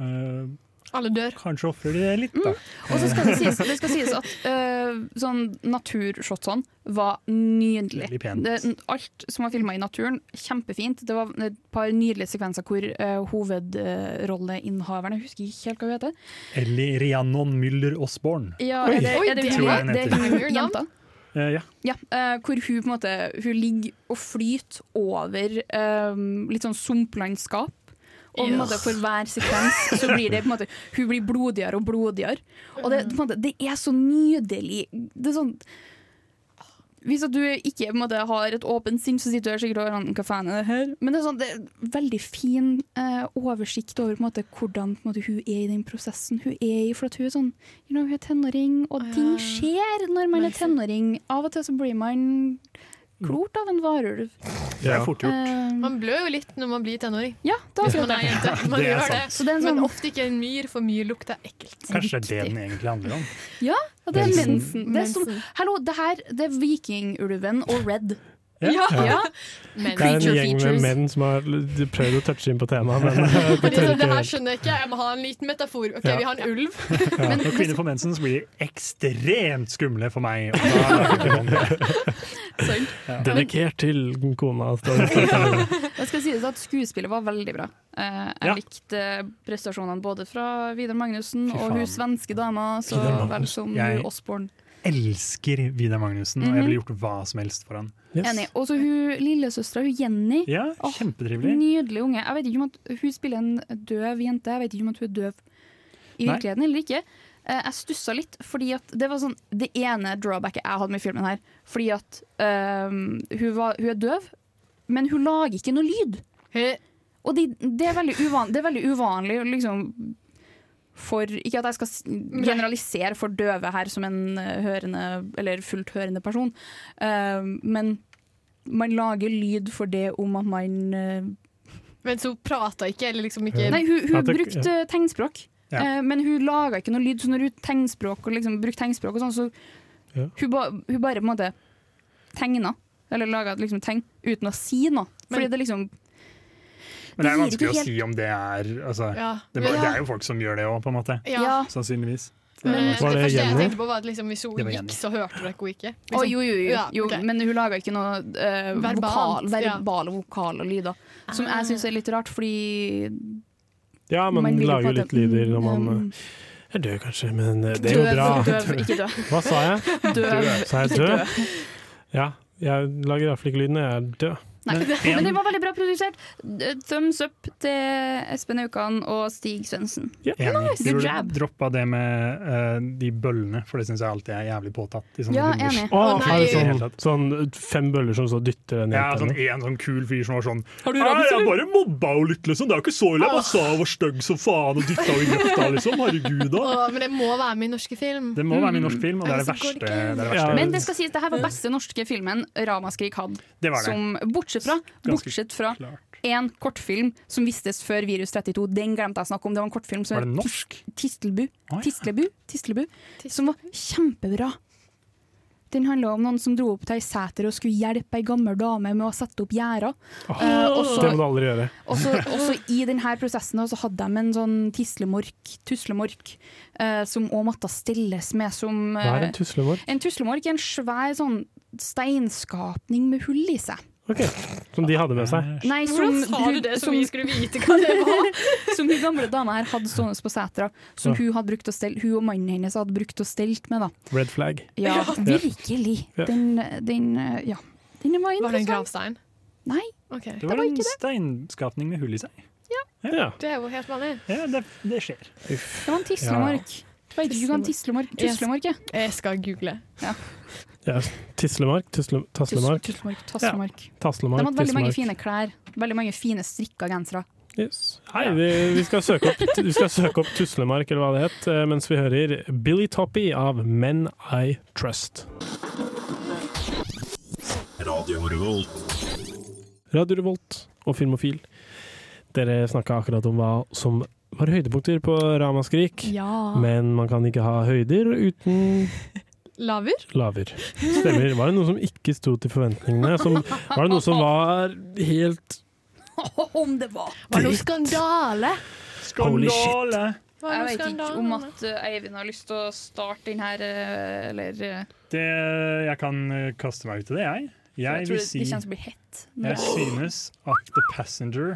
øh, Alle dør. Kanskje ofrer de det litt, da. Og så skal det sies, det skal sies at uh, sånn naturshotsene var nydelig. Det, alt som var filma i naturen, kjempefint. Det var et par nydelige sekvenser hvor uh, hovedrolleinnehaveren, jeg husker ikke helt hva hun heter Ellie Rhiannon Müller Osborne. Ja, Oi. er det, er det, Tror jeg hun det er heter. hun jenta? Eh, ja. Ja, eh, hvor hun på en måte Hun ligger og flyter over eh, litt sånn sumplandskap. Og en måte for hver sekvens så blir det på en måte Hun blir blodigere og blodigere. Og det, måte, det er så nydelig. Det er sånn hvis du ikke måte, har et åpent sinn, så sitter du sikkert og hva faen er det her? Men det er, sånn, det er veldig fin eh, oversikt over måte, hvordan måte, hun er i den prosessen hun er i. For hun er sånn, you know, hun er tenåring, og ting skjer når man er tenåring. Av og til så blir man klort av en varulv. Det er fort gjort. Eh, Man blør jo litt når man blir tenåring. Ja, det er man akkurat er det. jente. Man Det er gjør sant. det. Så det er en Men sånn- ofte ikke en myr, for mye lukter ekkelt. Kanskje det er det den egentlig handler om. Ja, det er Mensen. mensen. Det er som, hallo, det her det er vikingulven og Red. Ja. ja. Det er en gjeng med menn som har prøvd å touche inn på temaet, men det, tør sånn, det her skjønner jeg ikke, jeg må ha en liten metafor. Ok, Ja. vi har en ulv. Ja. Når kvinner får mensen, så blir de ekstremt skumle for meg. Og da er det det. Ja. Dedikert til kona. det. Skal sies at skuespillet var veldig bra. Eh, jeg Ja. likte prestasjonene både fra Vidar Magnussen og hun svenske dama, så vel som Jeg- hun Osborne. Elsker Vidar Magnussen, og Mhm. jeg ville gjort hva som helst for han. Enig. Og så hun lillesøstera, hun Jenny. Ja, Åh, kjempetrivelig. Nydelig unge. Jeg vet ikke om at Hun spiller en døv jente. Jeg vet ikke om at hun er døv i Nei. virkeligheten eller ikke. Eh, jeg stussa litt, fordi at det var sånn det ene drawbacket jeg hadde med filmen her. Fordi at ehm, hun, var, hun er døv, men hun lager ikke noe lyd. Og de, det, er veldig uvan, det er veldig uvanlig liksom, for Ikke at jeg skal generalisere for døve her som en eh, hørende eller fullt hørende person, eh, men man lager lyd for det om at man uh, Men så prata ikke, eller liksom ikke Nei, hun, hun brukte tegnspråk, Ja. eh, men hun laga ikke noe lyd. Så når hun tegnspråk og liksom brukte tegnspråk og sånn, så Ja. hun, ba, hun bare på en måte tegna. Eller laga liksom tegn uten å si noe. Fordi Men- det liksom Men det er vanskelig å helt- si om det er altså, Ja. det, det er jo folk som gjør det òg, på en måte. Ja. Sannsynligvis. Men Det det, første jeg tenkte på var at liksom, hvis hun gikk, så hørte dere henne ikke. Å, jo, jo, jo, Ja, jo ok. men hun laga ikke noe uh, Verbalt, vokal, ja. verbale vokale lyder. Som Ah. jeg syns er litt rart, fordi Ja, man, Man lager jo litt lyder når man um, er død, kanskje, men eh, det er jo bra. døv, ikke død. Hva sa jeg? Døv, Sa jeg død? Ja, jeg lager iallfall ikke lyd når jeg er død. Nei, Men men, en- den var veldig bra produsert. Thumbs up til Espen Aukan og Stig Svendsen. Yeah. Nice. Good job job. droppa det med uh, de bøllene, for det syns jeg alltid er jævlig påtatt. I sånne Ja, enig. Oh, nei. sånn, sånn fem bøller som så dytter en Ja, sånn en sånn kul fyr som var sånn Har du «Nei, Jeg bare mobba henne litt, liksom. Det er jo ikke så ille. Jeg bare sa hun var stygg som faen og dytta henne i grøfta, liksom. Herregud, da. Oh, men det må være med i norske film. Det må være med i norsk film, og det er det går verste. det er det verste. Men det skal sies, det her var beste norske filmen Ramaskrik hadde. Det var det. Som, bortsett fra, bortsett fra en kortfilm som vistes før Virus 32. Den glemte jeg å snakke om. Det var en kortfilm som Var det norsk? Tistelbu. Tislebu. Tislebu. Som var kjempebra. Den handla om noen som dro opp til ei seter og skulle hjelpe ei gammel dame med å sette opp gjerder. Oh, uh, og så- det må du aldri gjøre. og så i denne prosessen så hadde de en sånn tislemork, tuslemork uh, som òg måtte stelles med som Hva er en eh, tuslemork? En tuslemork er en svær sånn steinskapning med hull i seg. Ok, Som de hadde med seg? Nei, Hvordan sa du det som vi skulle vite hva det var? som hun gamle dama her hadde stående på setra, som Ja. hun hadde brukt å stelle, hun og mannen hennes hadde brukt å stelt med. da. Red flag. Ja, virkelig. Ja. Den, den, eh, ja. den var Var det en gravstein? Nei. okay. Det var en steinskapning med hull i seg. Ja. Det er jo helt vanlig. Ja, det, det skjer. Det var en tislemark. Ja. Tislemark. Tislemark. Tislemark. Jeg skal google. Ja. Ja, Tislemark, tusle, Taslemark. Tuslemark, Taslemark. Ja, De Taslemark, hadde veldig mange fine klær. Veldig mange fine strikka gensere. Yes. Hei, vi, vi, skal søke opp, vi skal søke opp Tuslemark, eller hva det het, eh, mens vi hører Billy Toppy av Men I Trust. Radio Revolt. Radio Revolt og Filmofil. Dere snakka akkurat om hva som var høydepunkter på Ramaskrik. Ja. Men man kan ikke ha høyder uten Laver? laver. Stemmer. Var det noe som ikke sto til forventningene? Som, var det noe som var helt Om det var! Var det noe skandale? Holy shit. Var Jeg vet ikke om at uh, Eivind har lyst til å starte den her, uh, eller uh, Det, jeg kan eh, kaste meg ut til det, jeg. Jeg Jeg tror vil det, si det kommer til å bli hett. Jeg synes at The Passenger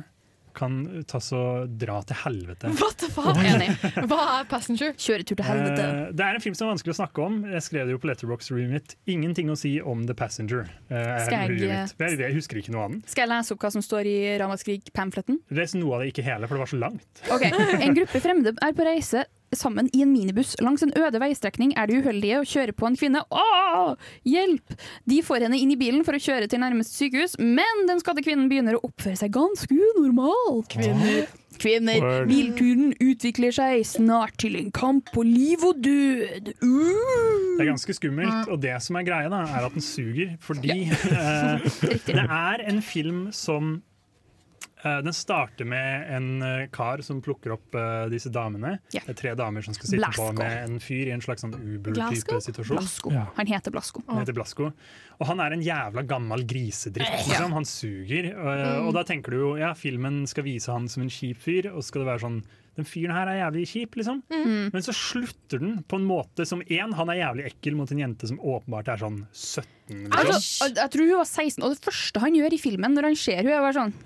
kan ta så dra til helvete. What the fuck? Enig. Hva er Passenger? Kjøretur til helvete. Eh, det er en film som er vanskelig å snakke om. Jeg skrev det jo på Letterbox Review mitt. Ingenting å si om The Passenger. eh, er Skal jeg- jeg, jeg husker ikke noe av den. Skal jeg lese opp hva som står i Ramaskrik-pamfletten? Les noe av det, ikke hele, for det var så langt. Ok, En gruppe fremmede er på reise sammen i en minibuss. Langs en øde veistrekning er de uheldige og kjører på en kvinne. Åh, hjelp! De får henne inn i bilen for å kjøre til nærmeste sykehus, men den skadde kvinnen begynner å oppføre seg ganske unormalt. Kvinner. Kvinner. Bilturen utvikler seg snart til en kamp på liv og død. Uh! Det er ganske skummelt, og det som er greia, da, er at den suger. Fordi ja. det er en film som eh, Den starter med en eh, kar som plukker opp eh, disse damene. Yeah. Det er tre damer som skal sitte Blasco. på med en fyr i en slags sånn Uber-type situasjon. Blasco. Han heter Blasco. Han heter Blasco. Og han er en jævla gammel grisedritt. Liksom. Han suger. Mm. og da tenker du jo ja, filmen skal vise han som en kjip fyr, og skal det være sånn den fyren her er jævlig kjip, liksom. Mm. Men så slutter den på en måte som én, han er jævlig ekkel mot en jente som åpenbart er sånn 17. Liksom. Altså, jeg tror hun var 16, og det første han gjør i filmen når han ser henne, er bare sånn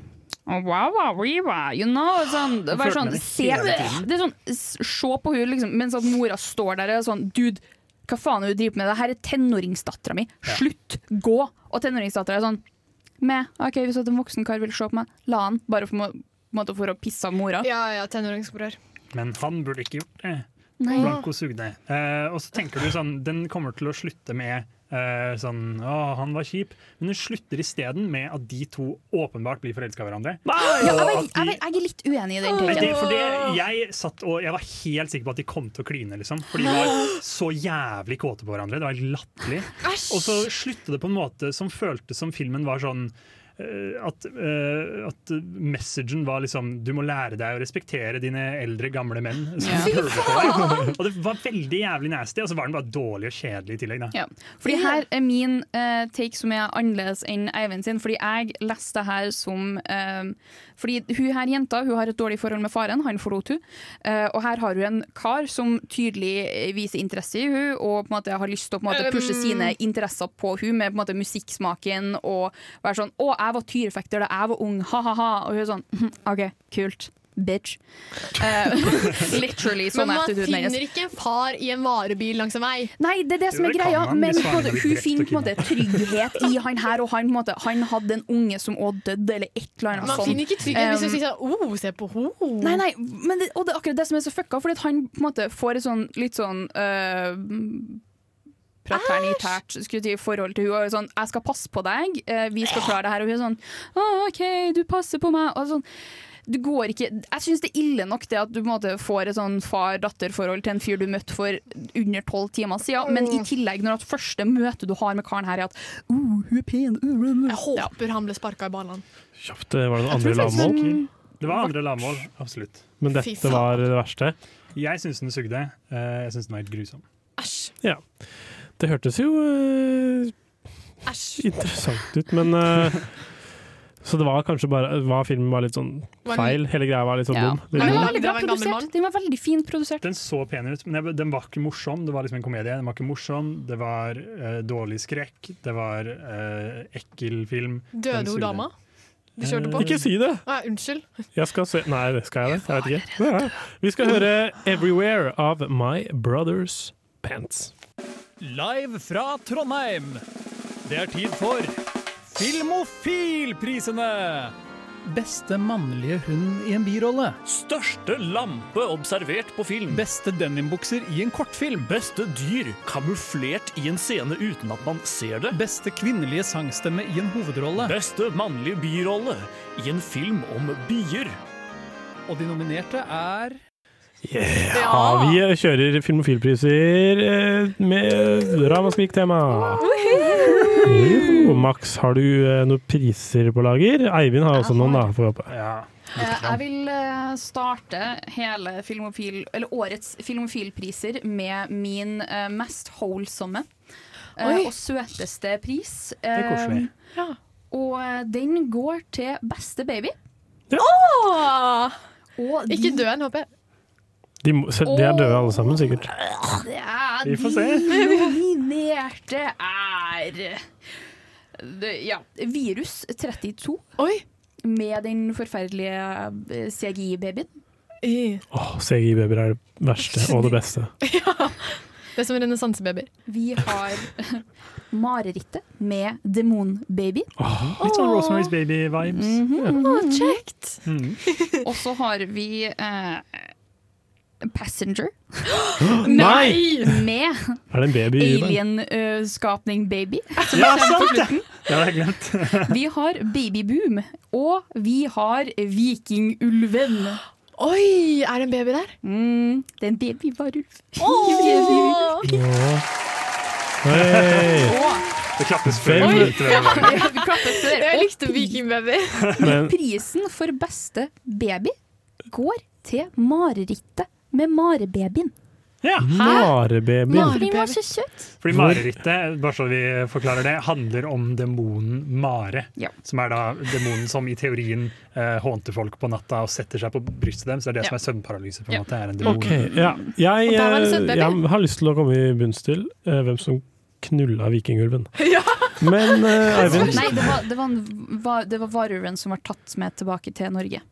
wow, wow, wow, wow, you know, sånn, det, bare sånn, se, det er sånn, Se på henne liksom, mens at mora står der og er sånn Dude, hva faen er det du driver med? Det her er tenåringsdattera mi. Slutt! Gå! Og tenåringsdattera er sånn Med. OK, hvis en voksen kar vil se på meg, la han. Bare for, må- måte for å pisse av mora. Ja, ja, tenåringsbror. Men han burde ikke gjort det. Nei. Blanco sugde. Eh, og så tenker du sånn, den kommer til å slutte med eh, sånn Å, han var kjip. Men hun slutter isteden med at de to åpenbart blir forelska i hverandre. Ja, jeg, de- jeg, jeg er litt uenig i den det, jeg satt og jeg var helt sikker på at de kom til å kline, liksom. For de var så jævlig kåte på hverandre. Det var helt latterlig. Og så sluttet det på en måte som føltes som filmen var sånn at, eh, at messagen var liksom Du må lære deg å respektere dine eldre, gamle menn. Som Ja. Og det var veldig jævlig nasty, og så var den bare dårlig og kjedelig i tillegg. Da. Ja. Fordi her er min uh, take som er annerledes enn Eivind sin. Fordi jeg leste det her som uh, Fordi hun her jenta hun har et dårlig forhold med faren, han forlot hun. Uh, og her har hun en kar som tydelig eh, viser interesse i hun og på en måte har lyst til å på en måte, pushe Um. sine interesser på hun med på en måte musikksmaken og være sånn 'Å, jeg var tyrefekter da jeg var ung', ha-ha-ha. Og hun er sånn «Mhm, OK, kult. Bitch. Uh, literally sånn Men man finner ikke en far i en varebil langs en vei. Nei, det er det som er greia, men måte, hun finner på en måte trygghet i han her, og han, på en måte, han hadde en unge som òg døde, eller et eller annet Man sånt. finner ikke trygghet hvis du Um, sier sånn oh, se på ho. Nei, nei, men det, og det er akkurat det som er så fucka, fordi at han på en måte får et sånn litt sånn øh, Fraternitært skulle jeg si, forhold til henne. og Sånn, 'Jeg skal passe på deg, eh, vi skal klare det her.' Og hun er sånn 'Å, OK, du passer på meg.' Og sånn, du går ikke Jeg syns det er ille nok det at du på en måte får et sånn far-datter-forhold til en fyr du møtte for under tolv timer siden, men i tillegg, når at første møte du har med karen her, er at uh, hun er pen uh, Jeg håper han ble sparka i ballene. Kjapt, var det noen andre lavmål? Det var andre lavmål, absolutt. Men dette var det verste? Jeg syns den sugde. Eh, jeg syns den var helt grusom. Ja. Det hørtes jo uh, interessant ut, men uh, Så det var kanskje bare var filmen var litt sånn feil? Hele greia var litt sånn Ja. dum? Den var Litt veldig bra produsert. Den var veldig fint produsert. Den så pen ut, men jeg- den var ikke morsom. Det var liksom en komedie. Den var ikke morsom, Det var uh, dårlig skrekk, det var eh, ekkel film. Døde hun dama? Du kjørte på? Ikke si det! Ah, unnskyld. Jeg skal se Nei, skal jeg det? Jeg vet ikke. Ja. Vi skal høre 'Everywhere' av My Brothers Pants. Live fra Trondheim. Det er tid for Filmofilprisene! Beste mannlige hund i en birolle. Største lampe observert på film. Beste denimbukser i en kortfilm. Beste dyr kamuflert i en scene uten at man ser det. Beste kvinnelige sangstemme i en hovedrolle. Beste mannlige birolle i en film om bier. Og de nominerte er Ja, vi kjører filmofilpriser eh, med ramaskrik-tema. Max, har du eh, noen priser på lager? Eivind har også noen, da. Får vi håpe. Ja. Jeg vil eh, starte hele filmofil, eller årets filmofilpriser med min eh, mest wholesome eh, og søteste pris. Det er koselig. Eh, Og eh, den går til beste baby. Åh! Og Ikke dø en, håper jeg. De, må- de er døde alle sammen, sikkert. Ja, Vi får se. De nominerte er Ja, Virus 32. Med den forferdelige eh, CGI-babyen. Oh, CGI-babyer er det verste og det beste. Det er som renessansebabyer. Vi har Marerittet med Demonbaby. Litt sånn Rosemary's Baby-vibes. Mhm. oh, kjekt! Mm. Og så har vi eh, Passenger. Nei! Med Er det en baby alienskapning baby. Som Ja, sant det! hadde jeg glemt. Vi har Babyboom, og vi har Vikingulven. Oi, er det en baby der? Mm, det er en babyvarulv. Hei! Det klappes før. Oi. Ja, det klapper før. Jeg likte Vikingbaby. Prisen for beste baby går til marerittet med marebabyen. Ja. Marebabyen. Fordi den var så søt. Fordi marerittet, bare så vi forklarer det, handler om demonen Mare. Ja. Som er da demonen som i teorien eh, hånter folk på natta og setter seg på brystet deres. Det er det som er søvnparalyse. på en Ja. måte, er en demon. Okay, ja. Jeg, søt eh, jeg har lyst til å komme i bunns til eh, hvem som knulla vikingulven. Men eh, Eivind Nei, det var, det, var en, var, det var varulven som var tatt med tilbake til Norge.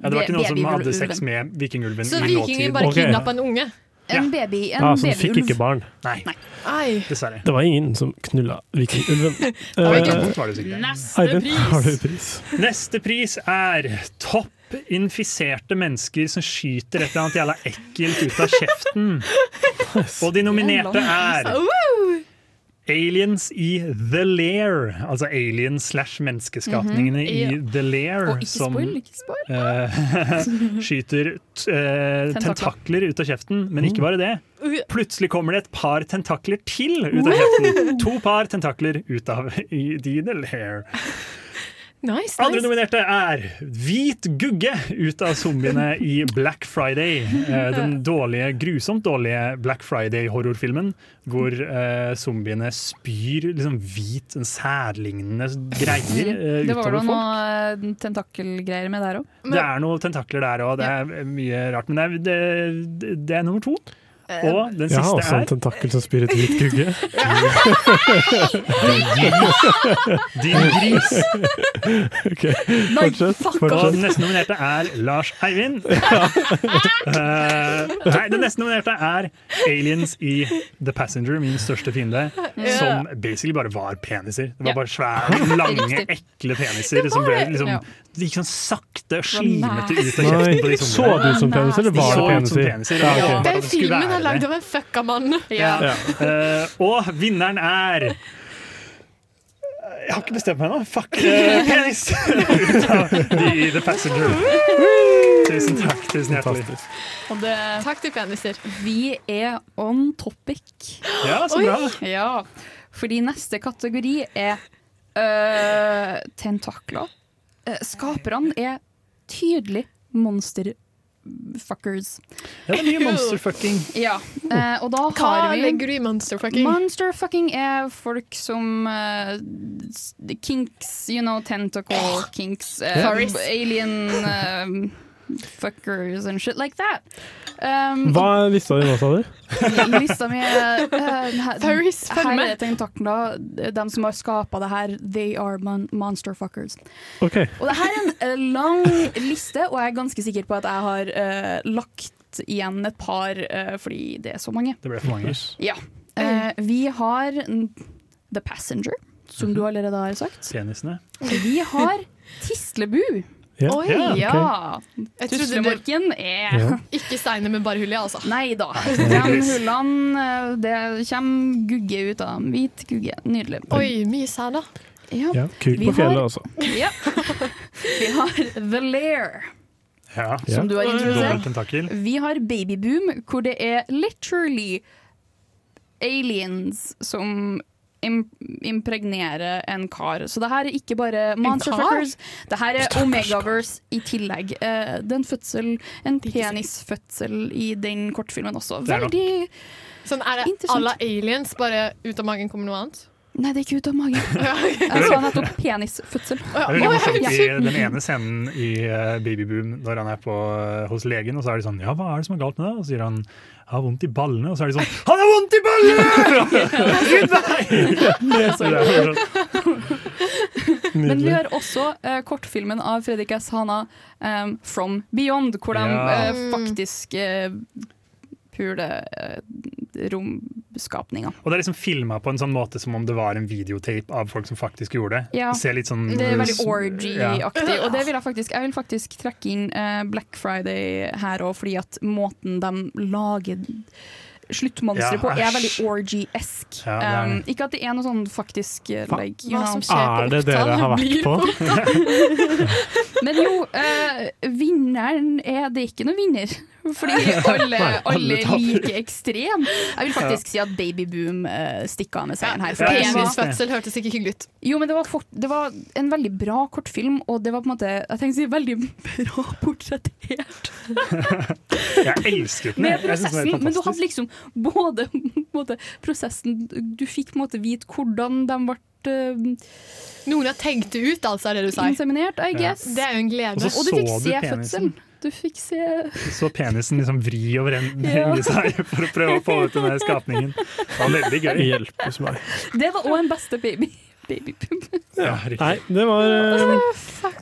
Ja, det var ikke noen som hadde sex med vikingulven Så i vikingen bare okay. kidnappa en unge? En baby, en ja, som fikk ikke barn. Nei, Nei. dessverre. Det var ingen som knulla vikingulven. Eh. Neste Eivind, pris. har du pris? Neste pris er topp infiserte mennesker som skyter et eller annet jævla ekkelt ut av kjeften. Og de nominerte er Aliens i The Lair. Altså aliens slash menneskeskapningene i The Lair. Og ikke som spoil, ikke spoil. Uh, skyter t eh, Tentakler. tentakler ut av kjeften. Men ikke bare det. Plutselig kommer det et par tentakler til ut av kjeften. To par tentakler ut av i The Lair. Nice, Andre nice. nominerte er Hvit gugge ut av zombiene i Black Friday. Eh, den dårlige, grusomt dårlige Black Friday-horrorfilmen hvor uh, zombiene spyr liksom hvit, særlignende greier uh, utover folk. Det var noe eh, tentakelgreier med der òg. Det er noen tentakler der òg, det er mye rart. Men det er, det, det er nummer to. Eh, Og den Jeg har siste også en er tentakkel som spyr et hvit gugge. Din gris. Ok, Fortsett. Og den neste nominerte er Lars Eivind. uh, nei, den neste nominerte er Aliens i The Passenger, min største fiende. Som basically bare var peniser. Det var bare svære, lange, ekle peniser som ble liksom Det gikk sånn sakte, og slimete ut av kjeften på de så det ut som peniser, eller var det peniser? Ja, okay. Den filmen er lagd av en fucka mann. Ja. Eh, og vinneren er Jeg har ikke bestemt meg ennå. Fuck. uh, penis! Ut av The, Passenger. Tusen takk. Tusen hjertelig. Og det, Takk til peniser. vi er on topic. Ja, så bra. Ja, fordi neste kategori er øh, tentakler. Skaperne er tydelig monsterfuckers. Ja, det er mye monsterfucking. Ja, eh, og da Hva har vi legger du i monsterfucking? Monsterfucking er folk som eh, kinks, you know, tentacle kinks, eh, Furries. alien eh, fuckers and shit like that. Um, Hva er lista di nå, sa du? Lista mi er uh, her, Furries, følg her med. er tentakler. De som har skapa det her, they are mon monster fuckers. Okay. Og det her er en eh, lang liste, og jeg er ganske sikker på at jeg har uh, lagt igjen et par, uh, fordi det er så mange. Det ble for mange. Ja. Eh, vi har The Passenger, som du allerede har sagt. Penisene. Vi har Tislebu. Ja. Oi, Ja, okay. Ja. Jeg Tuslemorken er Ja. ikke steiner med bare hull i, altså. Nei da. De hullene eh, Det kommer gugge ut av dem. Hvit gugge. Nydelig. Oi, mye sæd, da. Ja. Ja, Kult på fjellet, altså. ja. Vi har The Lair, Ja. som du har introdusert. Vi har Babyboom, hvor det er literally aliens som im impregnerer en kar. Så det her er ikke bare Monster kar? Det her er Omegaverse i tillegg. Eh, det er en fødsel, en penisfødsel i den kortfilmen også. Veldig Sånn er det à alle aliens, bare ut av magen kommer noe annet? Nei, det ikke ut av magen. Jeg sa nettopp penisfødsel. Det er veldig morsomt i den ene scenen i Baby Boom, når han er på, eh, hos legen, og så er de sånn Ja, hva er det som er galt med deg? Og så sier han jeg har vondt i ballene. Og så er de sånn Han har vondt i ballene! Så er sånn, Men vi har også uh, kortfilmen av Fredrik S. Hana, um, 'From Beyond', hvor de Ja. uh, faktisk uh, puler uh. Og det er liksom filma på en sånn måte som om det var en videotape av folk som faktisk gjorde det. Ja. Det ser litt sånn Det er veldig orgy-aktig. Og det vil jeg faktisk Jeg vil faktisk trekke inn eh, Black Friday her òg, fordi at måten de lager sluttmonsteret Ja, på, er veldig orgy-esk. Ja, um, ikke at det er noe sånn faktisk eh, like, hva know. som skjer Er det dere har vært på? Men jo, uh, vinneren er det ikke noen vinner. Fordi alle, alle liker like ekstrem. Jeg vil faktisk si at Babyboom uh, stikker av med seieren her. det var- hørtes ikke hyggelig ut. jo, men det var, fort, det var en veldig bra kortfilm, og det var på en måte Jeg tenker å si veldig bra portrettert. Jeg elsket den. Med prosessen, men du hadde liksom både måte, prosessen Du fikk på en måte vite hvordan de ble uh, Noen har tenkt det ut, altså, er det du sier. inseminert, I Ja. Det er jo en glede. Og så Og du fikk se penisen. fødselen. Du fikk se så penisen liksom vri over en Ja. seg for å prøve å få ut den skapningen. Det var veldig gøy. Hjelpes meg. Det var òg en beste baby. Ja. Nei, det var, eh,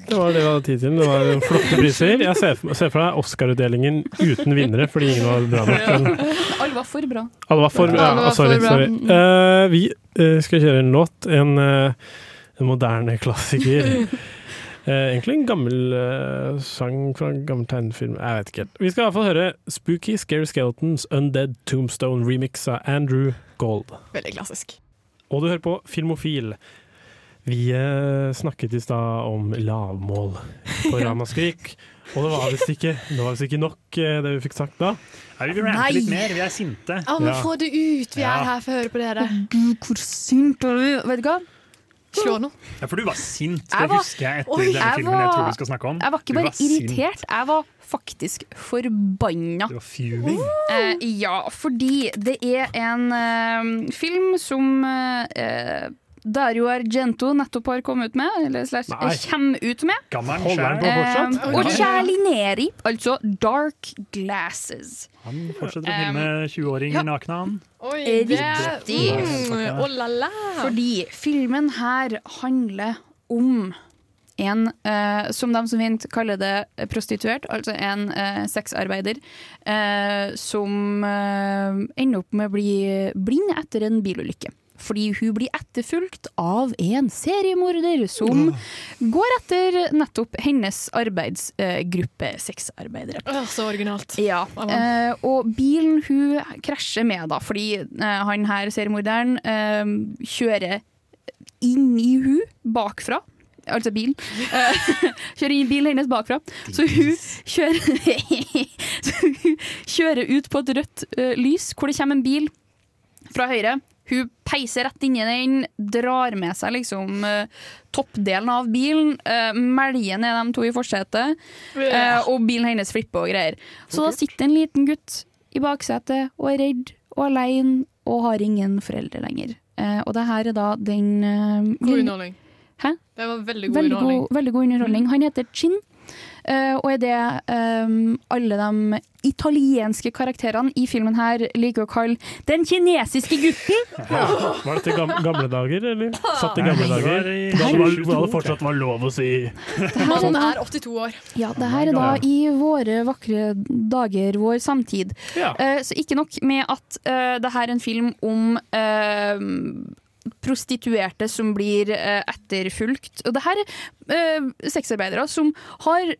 det var det vi hadde tid til. Det var flotte priser. Jeg ser for, ser for deg Oscar-utdelingen uten vinnere, fordi ingen var bra nok. Alle var for bra. alle var for Ja, ja, var sorry. for bra. sorry. Eh, vi uh, skal kjøre en låt. En, uh, en moderne klassiker. Eh, egentlig en gammel eh, sang fra en gammel tegnefilm. Jeg vet ikke helt. Vi skal i hvert fall høre Spooky Scary Skeletons Undead Tombstone remix av Andrew Gold. Veldig klassisk. Og du hører på Filmofil. Vi eh, snakket i stad om lavmål på Ramaskrik. Og det var visst ikke, ikke nok, det vi fikk sagt da. Nei, vi vil rante litt mer, vi er sinte. Ja, men få det ut! Vi er her for å høre på dere. Gud, hvor sint er du? Vet du hva? Slå noen. Ja, for du var sint. Det Jeg var- husker jeg etter Oi, denne jeg filmen jeg var- tror du skal snakke om. Jeg var ikke bare var irritert, jeg var faktisk forbanna. Du var fuming. Eh, ja, fordi det er en eh, film som eh, Dario Argento nettopp har kommet ut med, eller slash, Kjem kommer ut med. På Eh, og Charlie altså Dark Glasses. Han fortsetter å filme 20-åringer ja. nakne, han. Oi, Eh, Riktig. mm, oh la la. Fordi filmen her handler om en, eh, som de som fint kaller det, prostituert, altså en eh, sexarbeider, eh, som eh, ender opp med å bli blind etter en bilulykke. Fordi hun blir etterfulgt av en seriemorder som går etter nettopp hennes arbeidsgruppe sexarbeidere. Åh, så originalt. Ja, eh, og bilen hun krasjer med da, fordi eh, han her seriemorderen eh, kjører inn i hun bakfra. Altså bilen. Kjører inn i bilen hennes bakfra. Så hun kjører, så hun kjører ut på et rødt lys, hvor det kommer en bil fra høyre. Hun peiser rett inn i den, drar med seg liksom eh, toppdelen av bilen, uh, meljer ned de to i forsetet, eh, og bilen hennes flipper og greier. Så da sitter en liten gutt i baksetet og er redd og alene og har ingen foreldre lenger. Eh, og det her er da den eh, God underholdning. Hæ? Det var veldig god Veldig underholdning. god, veldig god underholdning. Han heter Chin, eh, og er det eh, alle de italienske karakterene i filmen her liker å kalle den kinesiske gutten. Var dette gam gamle dager, eller? Satt i gamle dager? Da det var- 22, da det fortsatt var lov å si Han er 82 år. Ja, det her er da i våre vakre dager, vår samtid. Ja. Eh, så ikke nok med at uh, det her er en film om eh, prostituerte som blir eh, etterfulgt. Og det her er eh, sexarbeidere som har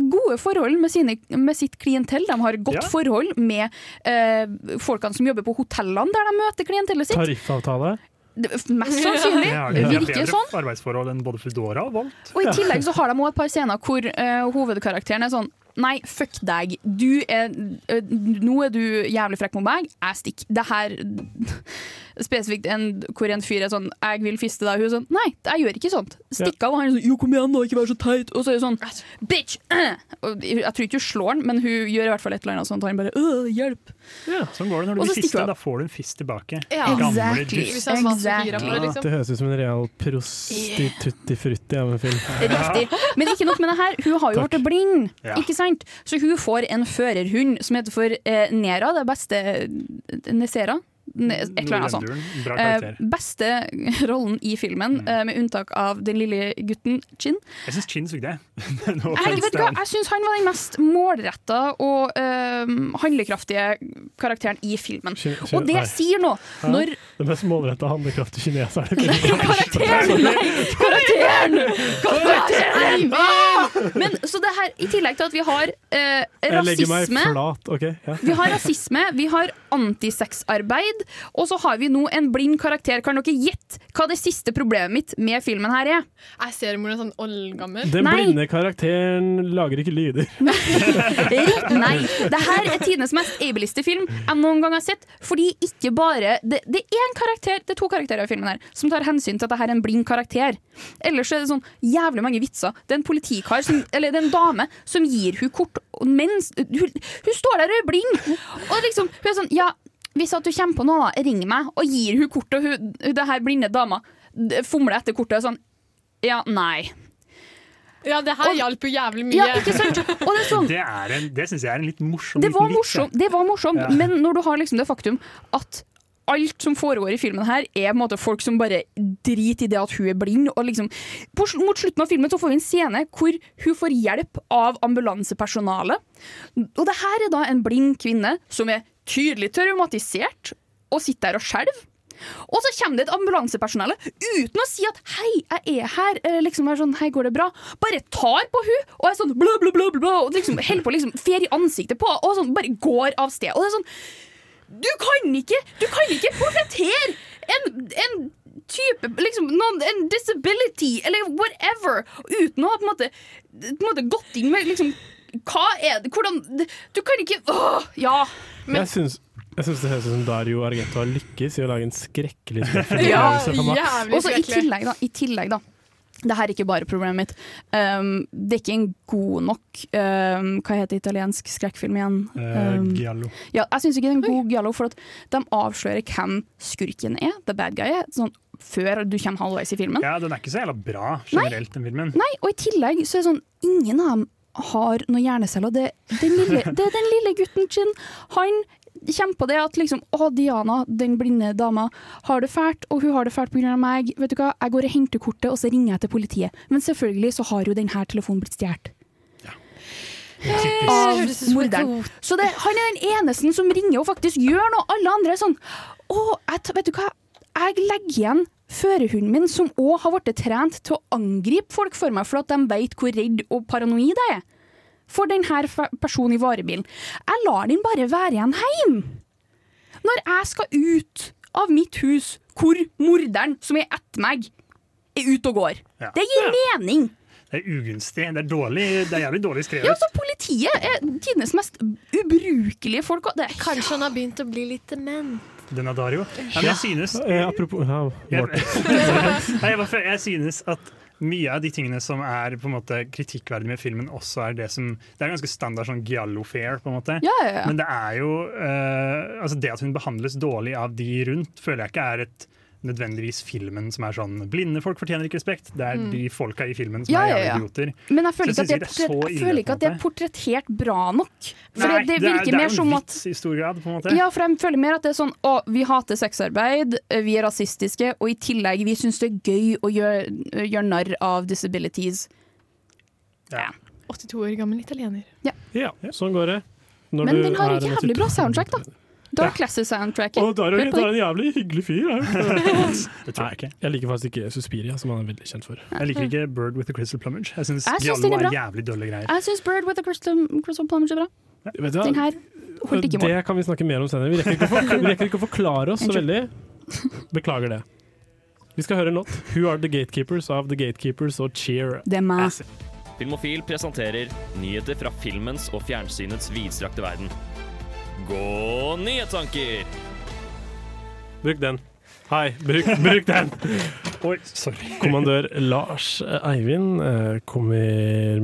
gode forhold med, sine, med sitt klientell. De har godt Ja. forhold med eh, folkene som jobber på hotellene der de møter klientellet sitt. Tariffavtale? Mest sannsynlig. Ja, Det virker bedre sånn. arbeidsforhold enn både Foodora og Volt. Og i tillegg så har de også et par scener hvor uh, hovedkarakteren er sånn Nei, fuck deg. Du er, eh, nå er du jævlig frekk mot meg. Jeg stikker. Det her Spesifikt en, hvor en fyr er sånn 'Jeg vil fiste deg'. Hun er sånn 'Nei, jeg gjør ikke sånt'. Stikk av. Og han er sånn 'Jo, kom igjen, da. Ikke vær så teit'. Og så er hun sånn 'Bitch!' Og jeg tror ikke hun slår han, men hun gjør i hvert fall et eller annet sånt. Og han bare 'øh, 'Hjelp'. Sånn går det når du Og blir stikker Da får du en fist tilbake. Ja. Gamle Exactly. dust. Hvis han var så gira på det, Ja, liksom. det høres ut som en real prostitutti-frutti av en film. Riktig. Men ikke nok med det her, hun har jo blitt blind, Ja. ikke sant? Så hun får en førerhund som heter for eh, Nera, det beste Nesera. Et eller annet sånt. Eh. Mm. beste rollen i filmen, eh, med unntak av den lille gutten Chin. Jeg syns Chin sugde, jeg. No Jeg, vet hva, jeg syns han var den mest målretta og eh, handlekraftige karakteren i filmen. Kine, kine, Og det nei. sier noe Ja, når Den mest målretta handlekraftige kineseren. Karakteren! Nei, karakteren! Karakteren! Ah! Men så det her, i tillegg til at vi har eh, rasisme flat. okay, Ja. vi har rasisme, vi har antisexarbeid, og så har vi nå en blind karakter. Kan dere gjette hva det siste problemet mitt med filmen her er? Jeg ser mor er sånn oldgammel. Den Nei. blinde karakteren lager ikke lyder. Nei. Det her er tidenes mest ableiste film jeg noen gang har sett. Fordi ikke bare Det, det er en karakter, det er to karakterer i filmen her som tar hensyn til at det her er en blind karakter. Ellers er det sånn jævlig mange vitser. Det er en politikar, som, eller det er en dame, som gir hun kort mens hun, hun står der og er blind. Og liksom, hun er sånn Ja, hvis at du kommer på noe, ring meg. Og gir hun kortet, og hun, det her blinde dama fomler etter kortet og sånn Ja, nei. Ja, det her hjalp jo jævlig mye. Ja, ikke sant? Og det er sånn Det, er en- det syns jeg er en litt morsom Det var liten vits, morsomt, det var morsomt Ja. men når du har liksom det faktum at alt som foregår i filmen her, er på en måte folk som bare driter i det at hun er blind. Og liksom, på, mot slutten av filmen så får vi en scene hvor hun får hjelp av ambulansepersonalet. Og det her er da en blind kvinne som er tydelig traumatisert og sitter der og skjelver. Og så kommer det et ambulansepersonell uten å si at 'hei, jeg er her', eller liksom er sånn 'hei, går det bra'? Bare tar på hun og er sånn blå, blå, blå, bla og liksom holder på liksom fer i ansiktet på og sånn bare går av sted. Og det er sånn Du kan ikke Du kan ikke portrettere en, en type liksom, noen, En disability eller whatever uten å ha på en måte, på en måte gått inn med liksom Hva er det? Hvordan Du kan ikke Åh, ja. Jeg syns jeg synes det høres ut som Dario Argento har lykkes i å lage en skrekkelig skrekkfilm. Ja, for meg. Og så i tillegg, da. I tillegg, da. Det her er ikke bare problemet mitt. Um, det er ikke en god nok um, Hva heter italiensk skrekkfilm igjen? Eh, Um, Giallo. ja, jeg syns ikke det er en god giallo, for at de avslører hvem skurken er, the bad guy er, sånn før du kommer halvveis i filmen. Ja, den er ikke så jævla bra generelt, den filmen. Nei, og i tillegg så er det sånn Ingen av dem har noen hjerneceller. Det, den lille, det er den lille gutten sin. Han kommer på det at liksom Å, Diana, den blinde dama, har det fælt, og hun har det fælt pga. meg. Vet du hva, jeg går og henter kortet, og så ringer jeg til politiet. Men selvfølgelig så har jo denne telefonen blitt stjålet. Av som et morderen. Så det, han er den eneste som ringer og faktisk gjør noe. Alle andre er sånn Å, jeg, vet du hva, jeg legger igjen førerhunden min, som òg har blitt trent til å angripe folk for meg, for at de vet hvor redd og paranoid jeg er. For denne personen i varebilen. Jeg lar den bare være igjen hjemme. Når jeg skal ut av mitt hus, hvor morderen som er etter meg, er ute og går. Ja. Det gir mening. Det er ugunstig. Det er, dårlig, det er jævlig dårlig skrevet. Ja, så Politiet er tidenes mest ubrukelige folk. Det, Kanskje han har begynt å bli litt dement. Den av Dario. Ja, men jeg synes Eh, apropos ja, jeg, Nei, jeg, jeg synes at mye av de tingene som er på en måte kritikkverdig med filmen, også er det som Det er ganske standard sånn giallo-fair, på en måte. Ja, ja, ja. Men det er jo uh, Altså, det at hun behandles dårlig av de rundt, føler jeg ikke er et nødvendigvis filmen som er sånn Blinde folk fortjener ikke respekt. Det er Mm. de folka i filmen som Ja, er ja, jævlig ja. idioter. Men jeg føler ikke at det er, ikke jeg føler ikke at det er portrettert bra nok. For Nei, det, det er- virker det er mer jo som en at vits i stor grad, på en måte. Ja, for jeg føler mer at det er sånn Å, vi hater sexarbeid, vi er rasistiske, og i tillegg vi syns det er gøy å gjøre, gjøre narr av disabilities. Ja. 82 år gammel italiener. Ja, sånn går det. Når Men du den har er en jævlig bra soundtrack, da. Dark Classic-soundtracket. Og Argento er en jævlig hyggelig fyr. er? Det tror jeg ikke. Jeg liker faktisk ikke Suspiria, som han er veldig kjent for. Jeg liker ikke Bird with a Crystal Plumage. Jeg syns Giallo er er jævlig dølle greier. Jeg syns Bird with a Crystal, Crystal Plumage er bra. Vet du hva? Den her holdt ikke mål. Det kan vi snakke mer om senere. Vi rekker ikke å, for, vi rekker ikke å forklare oss så veldig. Beklager det. Vi skal høre en låt. 'Who Are The Gatekeepers' av The Gatekeepers og Cheer. Det er meg. Filmofil presenterer nyheter fra filmens og fjernsynets vidstrakte verden. Gå nyhetstanker! Bruk den. Hei, bruk, bruk den! Oi, sorry. Kommandør Lars Eivind eh, kommer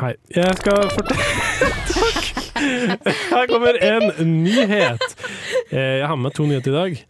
Hei. Jeg skal fortelle Takk! Her kommer en nyhet. Eh, Jeg har med to nyheter i dag.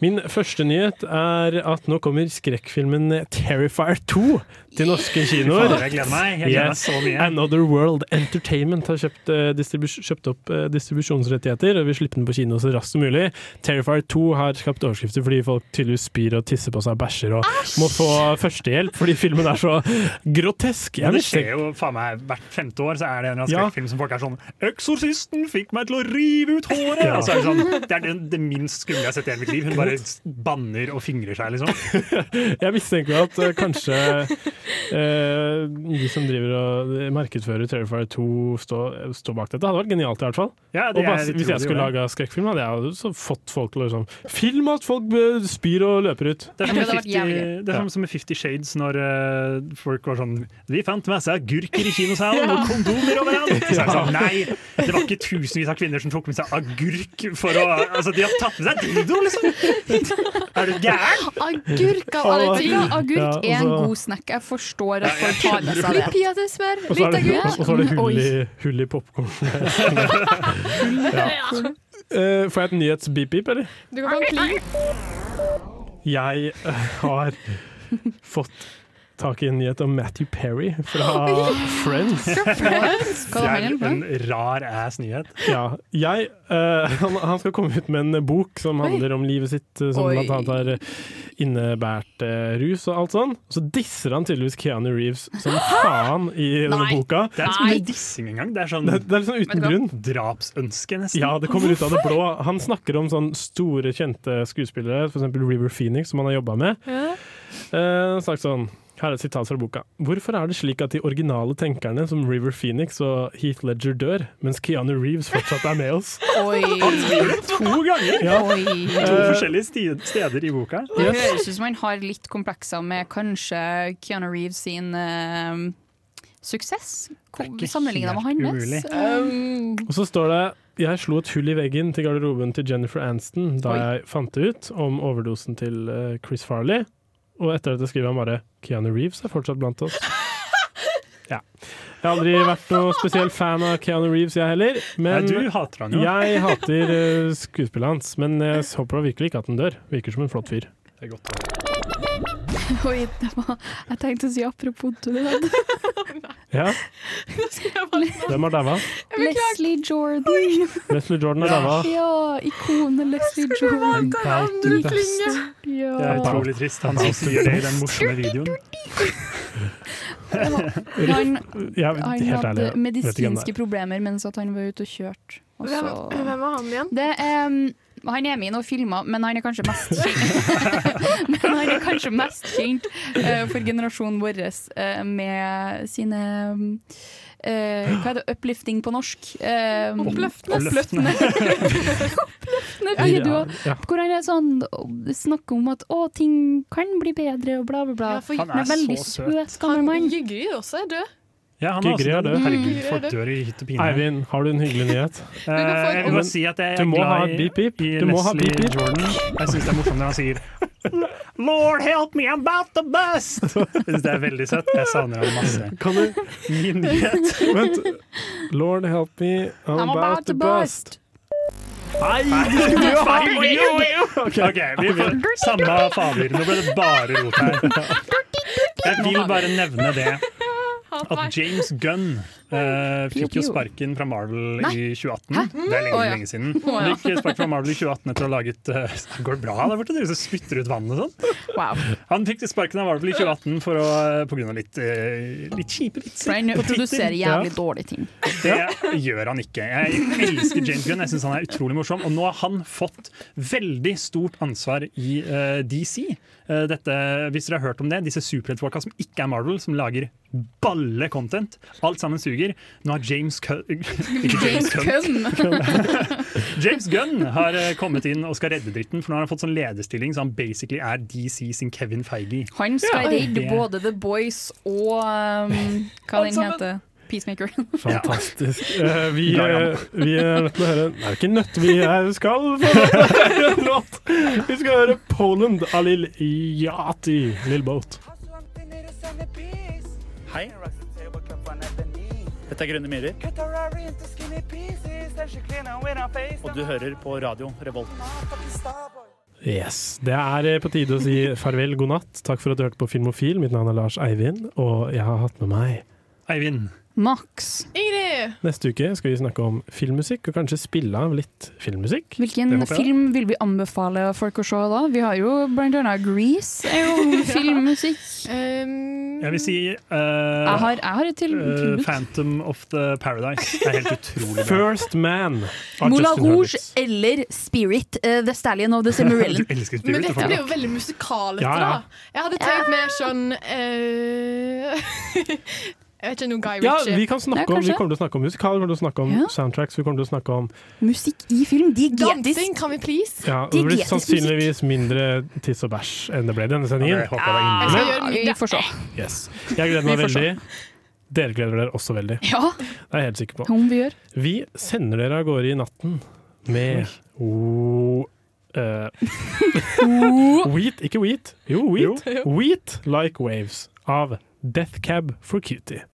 Min første nyhet er at nå kommer skrekkfilmen Terrifier 2 til norske kinoer. Jeg gleder meg. Jeg gleder meg så mye. Another World Entertainment har kjøpt, eh, distribus kjøpt opp eh, distribusjonsrettigheter og vil slippe den på kino så raskt som mulig. Terrifier 2 har skapt overskrifter fordi folk tydeligvis spyr og tisser på seg og bæsjer og må få førstehjelp fordi filmen er så grotesk. Jeg det skjer jo faen meg hvert femte år, så er det en eller annen Ja. skrekkfilm som folk er sånn 'Eksorsisten fikk meg til å rive ut håret!' Ja. Og så er det, sånn, det er det, det minst skumle jeg har sett i hele mitt liv. Hun bare banner og fingrer seg, liksom. Jeg mistenker at eh, kanskje eh, de som driver og markedsfører Terrifier 2 står, stå bak dette. Det hadde vært genialt, i hvert fall. Ja, og bare, hvis jeg skulle laga skrekkfilm, hadde jeg også fått folk til å liksom Film at folk spyr og løper ut. Det er som Det med hadde vært 50, jævlig. det er som- som med 50 Shades, når uh, folk var sånn Vi fant masse agurker i kinosalen og kondomer overalt! Så sånn, Nei, det var ikke tusenvis av kvinner som tok med seg agurk for å Altså, de har tatt med seg dildo, liksom! Er du gæren? Agurk av alle ting. Agurk er en god snack. Jeg forstår at folk tar med seg Litt det. peanøttsmør, Og så er litt det, agurk. og så er det hull i, hull i popkorn. ja. Uh, får jeg et nyhets-beep-beep, eller? Du kan få en pling. Jeg eh, har fått tak i en nyhet om Matthew Perry fra Friends. Det er en rar ass nyhet. Ja, jeg, uh, han, han skal komme ut med en bok som handler om livet sitt, eh, som Oi. blant annet har innebært uh, rus og alt sånn. Så disser han tydeligvis Keanu Reeves som faen i denne Nei. boka. Det er ikke mye dissing engang. Det er sånn Det, det er sånn uten grunn. drapsønske, nesten. Ja, det kommer ut av det blå. Han snakker om sånn store, kjente skuespillere, f.eks. River Phoenix, som han har jobba med. Ja. Uh, sagt sånn her er et sitat fra boka. Hvorfor er det slik at de originale tenkerne som River Phoenix og Heath Ledger dør, mens Keanu Reeves fortsatt er med oss? Oi. Han skriver det to ganger! Ja. Oi. To Eh, forskjellige steder i boka. Det høres ut som han har litt komplekser med kanskje Keanu Reeves sin uh, suksess, sammenligna med hans. umulig. Um, Og så står det jeg slo et hull i veggen til garderoben til Jennifer Aniston da Oi. jeg fant det ut om overdosen til eh, Chris Farley. Og etter dette skriver han bare Keanu Reeves er fortsatt blant oss. Ja. Jeg har aldri vært noe spesiell fan av Keanu Reeves, jeg heller. Men Nei, du hater han jo. jeg hater eh, skuespillet hans. Men jeg håper da virkelig ikke at han dør. Virker som en flott fyr. Det er godt. Oi, det var, jeg tenkte å si apropos død. Ja, hvem har daua? Leslie Jordan. Leslie Jordan har daua. Ja, ikonet Leslie Jordan. Det er utrolig trist, han som sier det i den morsomme videoen. Han, Ja, han hadde det medisinske er. problemer mens at han var ute og kjørte. Hvem, hvem var han igjen? Det er, um, han er med i noen filmer, men han er kanskje mest kjent Men han er kanskje mest kjent uh, for generasjonen vår uh, med sine um, eh, Hva er det? Uplifting på norsk? Uh, Oppløftende. Oppløftende. Oppløftende videoer. Ja. Hvor han er sånn snakker om at å, ting kan bli bedre og bla, bla, bla. Ja, Han Han er er veldig så søt. søt, Han mann. Jygrid også er død. Ja, han er også Gygri er den. død. Herregud, folk dør i hytt og pine. Eivind, har du en hyggelig nyhet? Eh, jeg vil bare si at jeg Du er glad i, beep, beep. i Du Leslie beep, beep. Jordan. Jeg syns det er morsomt når han sier Lord help me, I'm about the best! Jeg synes det er veldig søtt. Jeg savner ham masse. Kan du Min nyhet. Vent. Lord help me, I'm, I'm about the best Nei, du skulle jo ha OK, vi får samme fader. Nå ble det bare rot her. Jeg vil bare nevne det at James Gunn uh, fikk jo sparken fra Marvel Nei. i 2018. Hæ? Det er lenge, oh, ja. lenge siden. Oh, ja. Han fikk sparken fra Marvel i 2018 etter å ha laget eh, Går det bra der borte? Dere som spytter ut vann og sånn. Wow. Han fikk sparken av Marvel i 2018 for å, på grunn av litt, uh, litt kjipe vitser. For han produserer jævlig dårlige ting. Det gjør han ikke. Jeg elsker James Gunn, jeg syns han er utrolig morsom. Og nå har han fått veldig stort ansvar i uh, DC. Eh, dette, hvis dere har hørt om det, disse superheltfolka som ikke er Marvel, som lager balle content. Alt sammen suger. Nå har James Ikke James Gunn. James Gunn har eh, kommet inn og skal redde dritten, for nå har han fått sånn lederstilling, så han basically er DC sin Kevin Feige. Han skal Ja. redde både The Boys og um, hva den heter. Peacemaker. Fantastisk. Uh, vi, uh, vi er nødt til å høre Det er ikke nødt, vi er skal få høre en låt. Vi skal høre 'Poland' av Lill Yati, Lill Boat. Hei. Dette er Grønne myrer. Og du hører på radio Revolt. Yes. Det er eh, på tide å si farvel, god natt. Takk for at du hørte på Filmofil. Mitt navn er Lars Eivind, og jeg har hatt med meg Eivind. Max. Ingrid! Neste uke skal vi snakke om filmmusikk, og kanskje spille av litt filmmusikk. Hvilken film vil vi anbefale folk å se da? Vi har jo blant annet Grease, er jo filmmusikk. Jeg vil si uh, Jeg har, jeg har et til uh. Phantom of the Paradise. Det er helt utrolig. First Man av Moulin Justin Rouge eller Spirit, Uh, The Stallion of the Cimarrillion. Men dette blir jo veldig musikalete, Ja, ja. da. Jeg hadde tenkt mer sånn eh, Jeg vet ikke noe Guy Ja, vi, kan snakke om, vi kommer til å snakke om musikal, vi kommer til å snakke om Ja. soundtracks, vi kommer til å snakke om Musikk i film, diegetisk. Dansing, kan vi please? ja, Det blir sannsynligvis mindre tiss og bæsj enn det ble i denne sendingen. Ja, jeg da Jeg skal gjøre vi får se. Yes. Jeg gleder meg veldig. Dere gleder dere også veldig. Ja, Det er jeg helt sikker på. om vi gjør. Vi sender dere av gårde i natten med oh, uh, Wheat, ikke wheat. Jo, wheat. Wheat Like Waves av Death Cab for Cutie.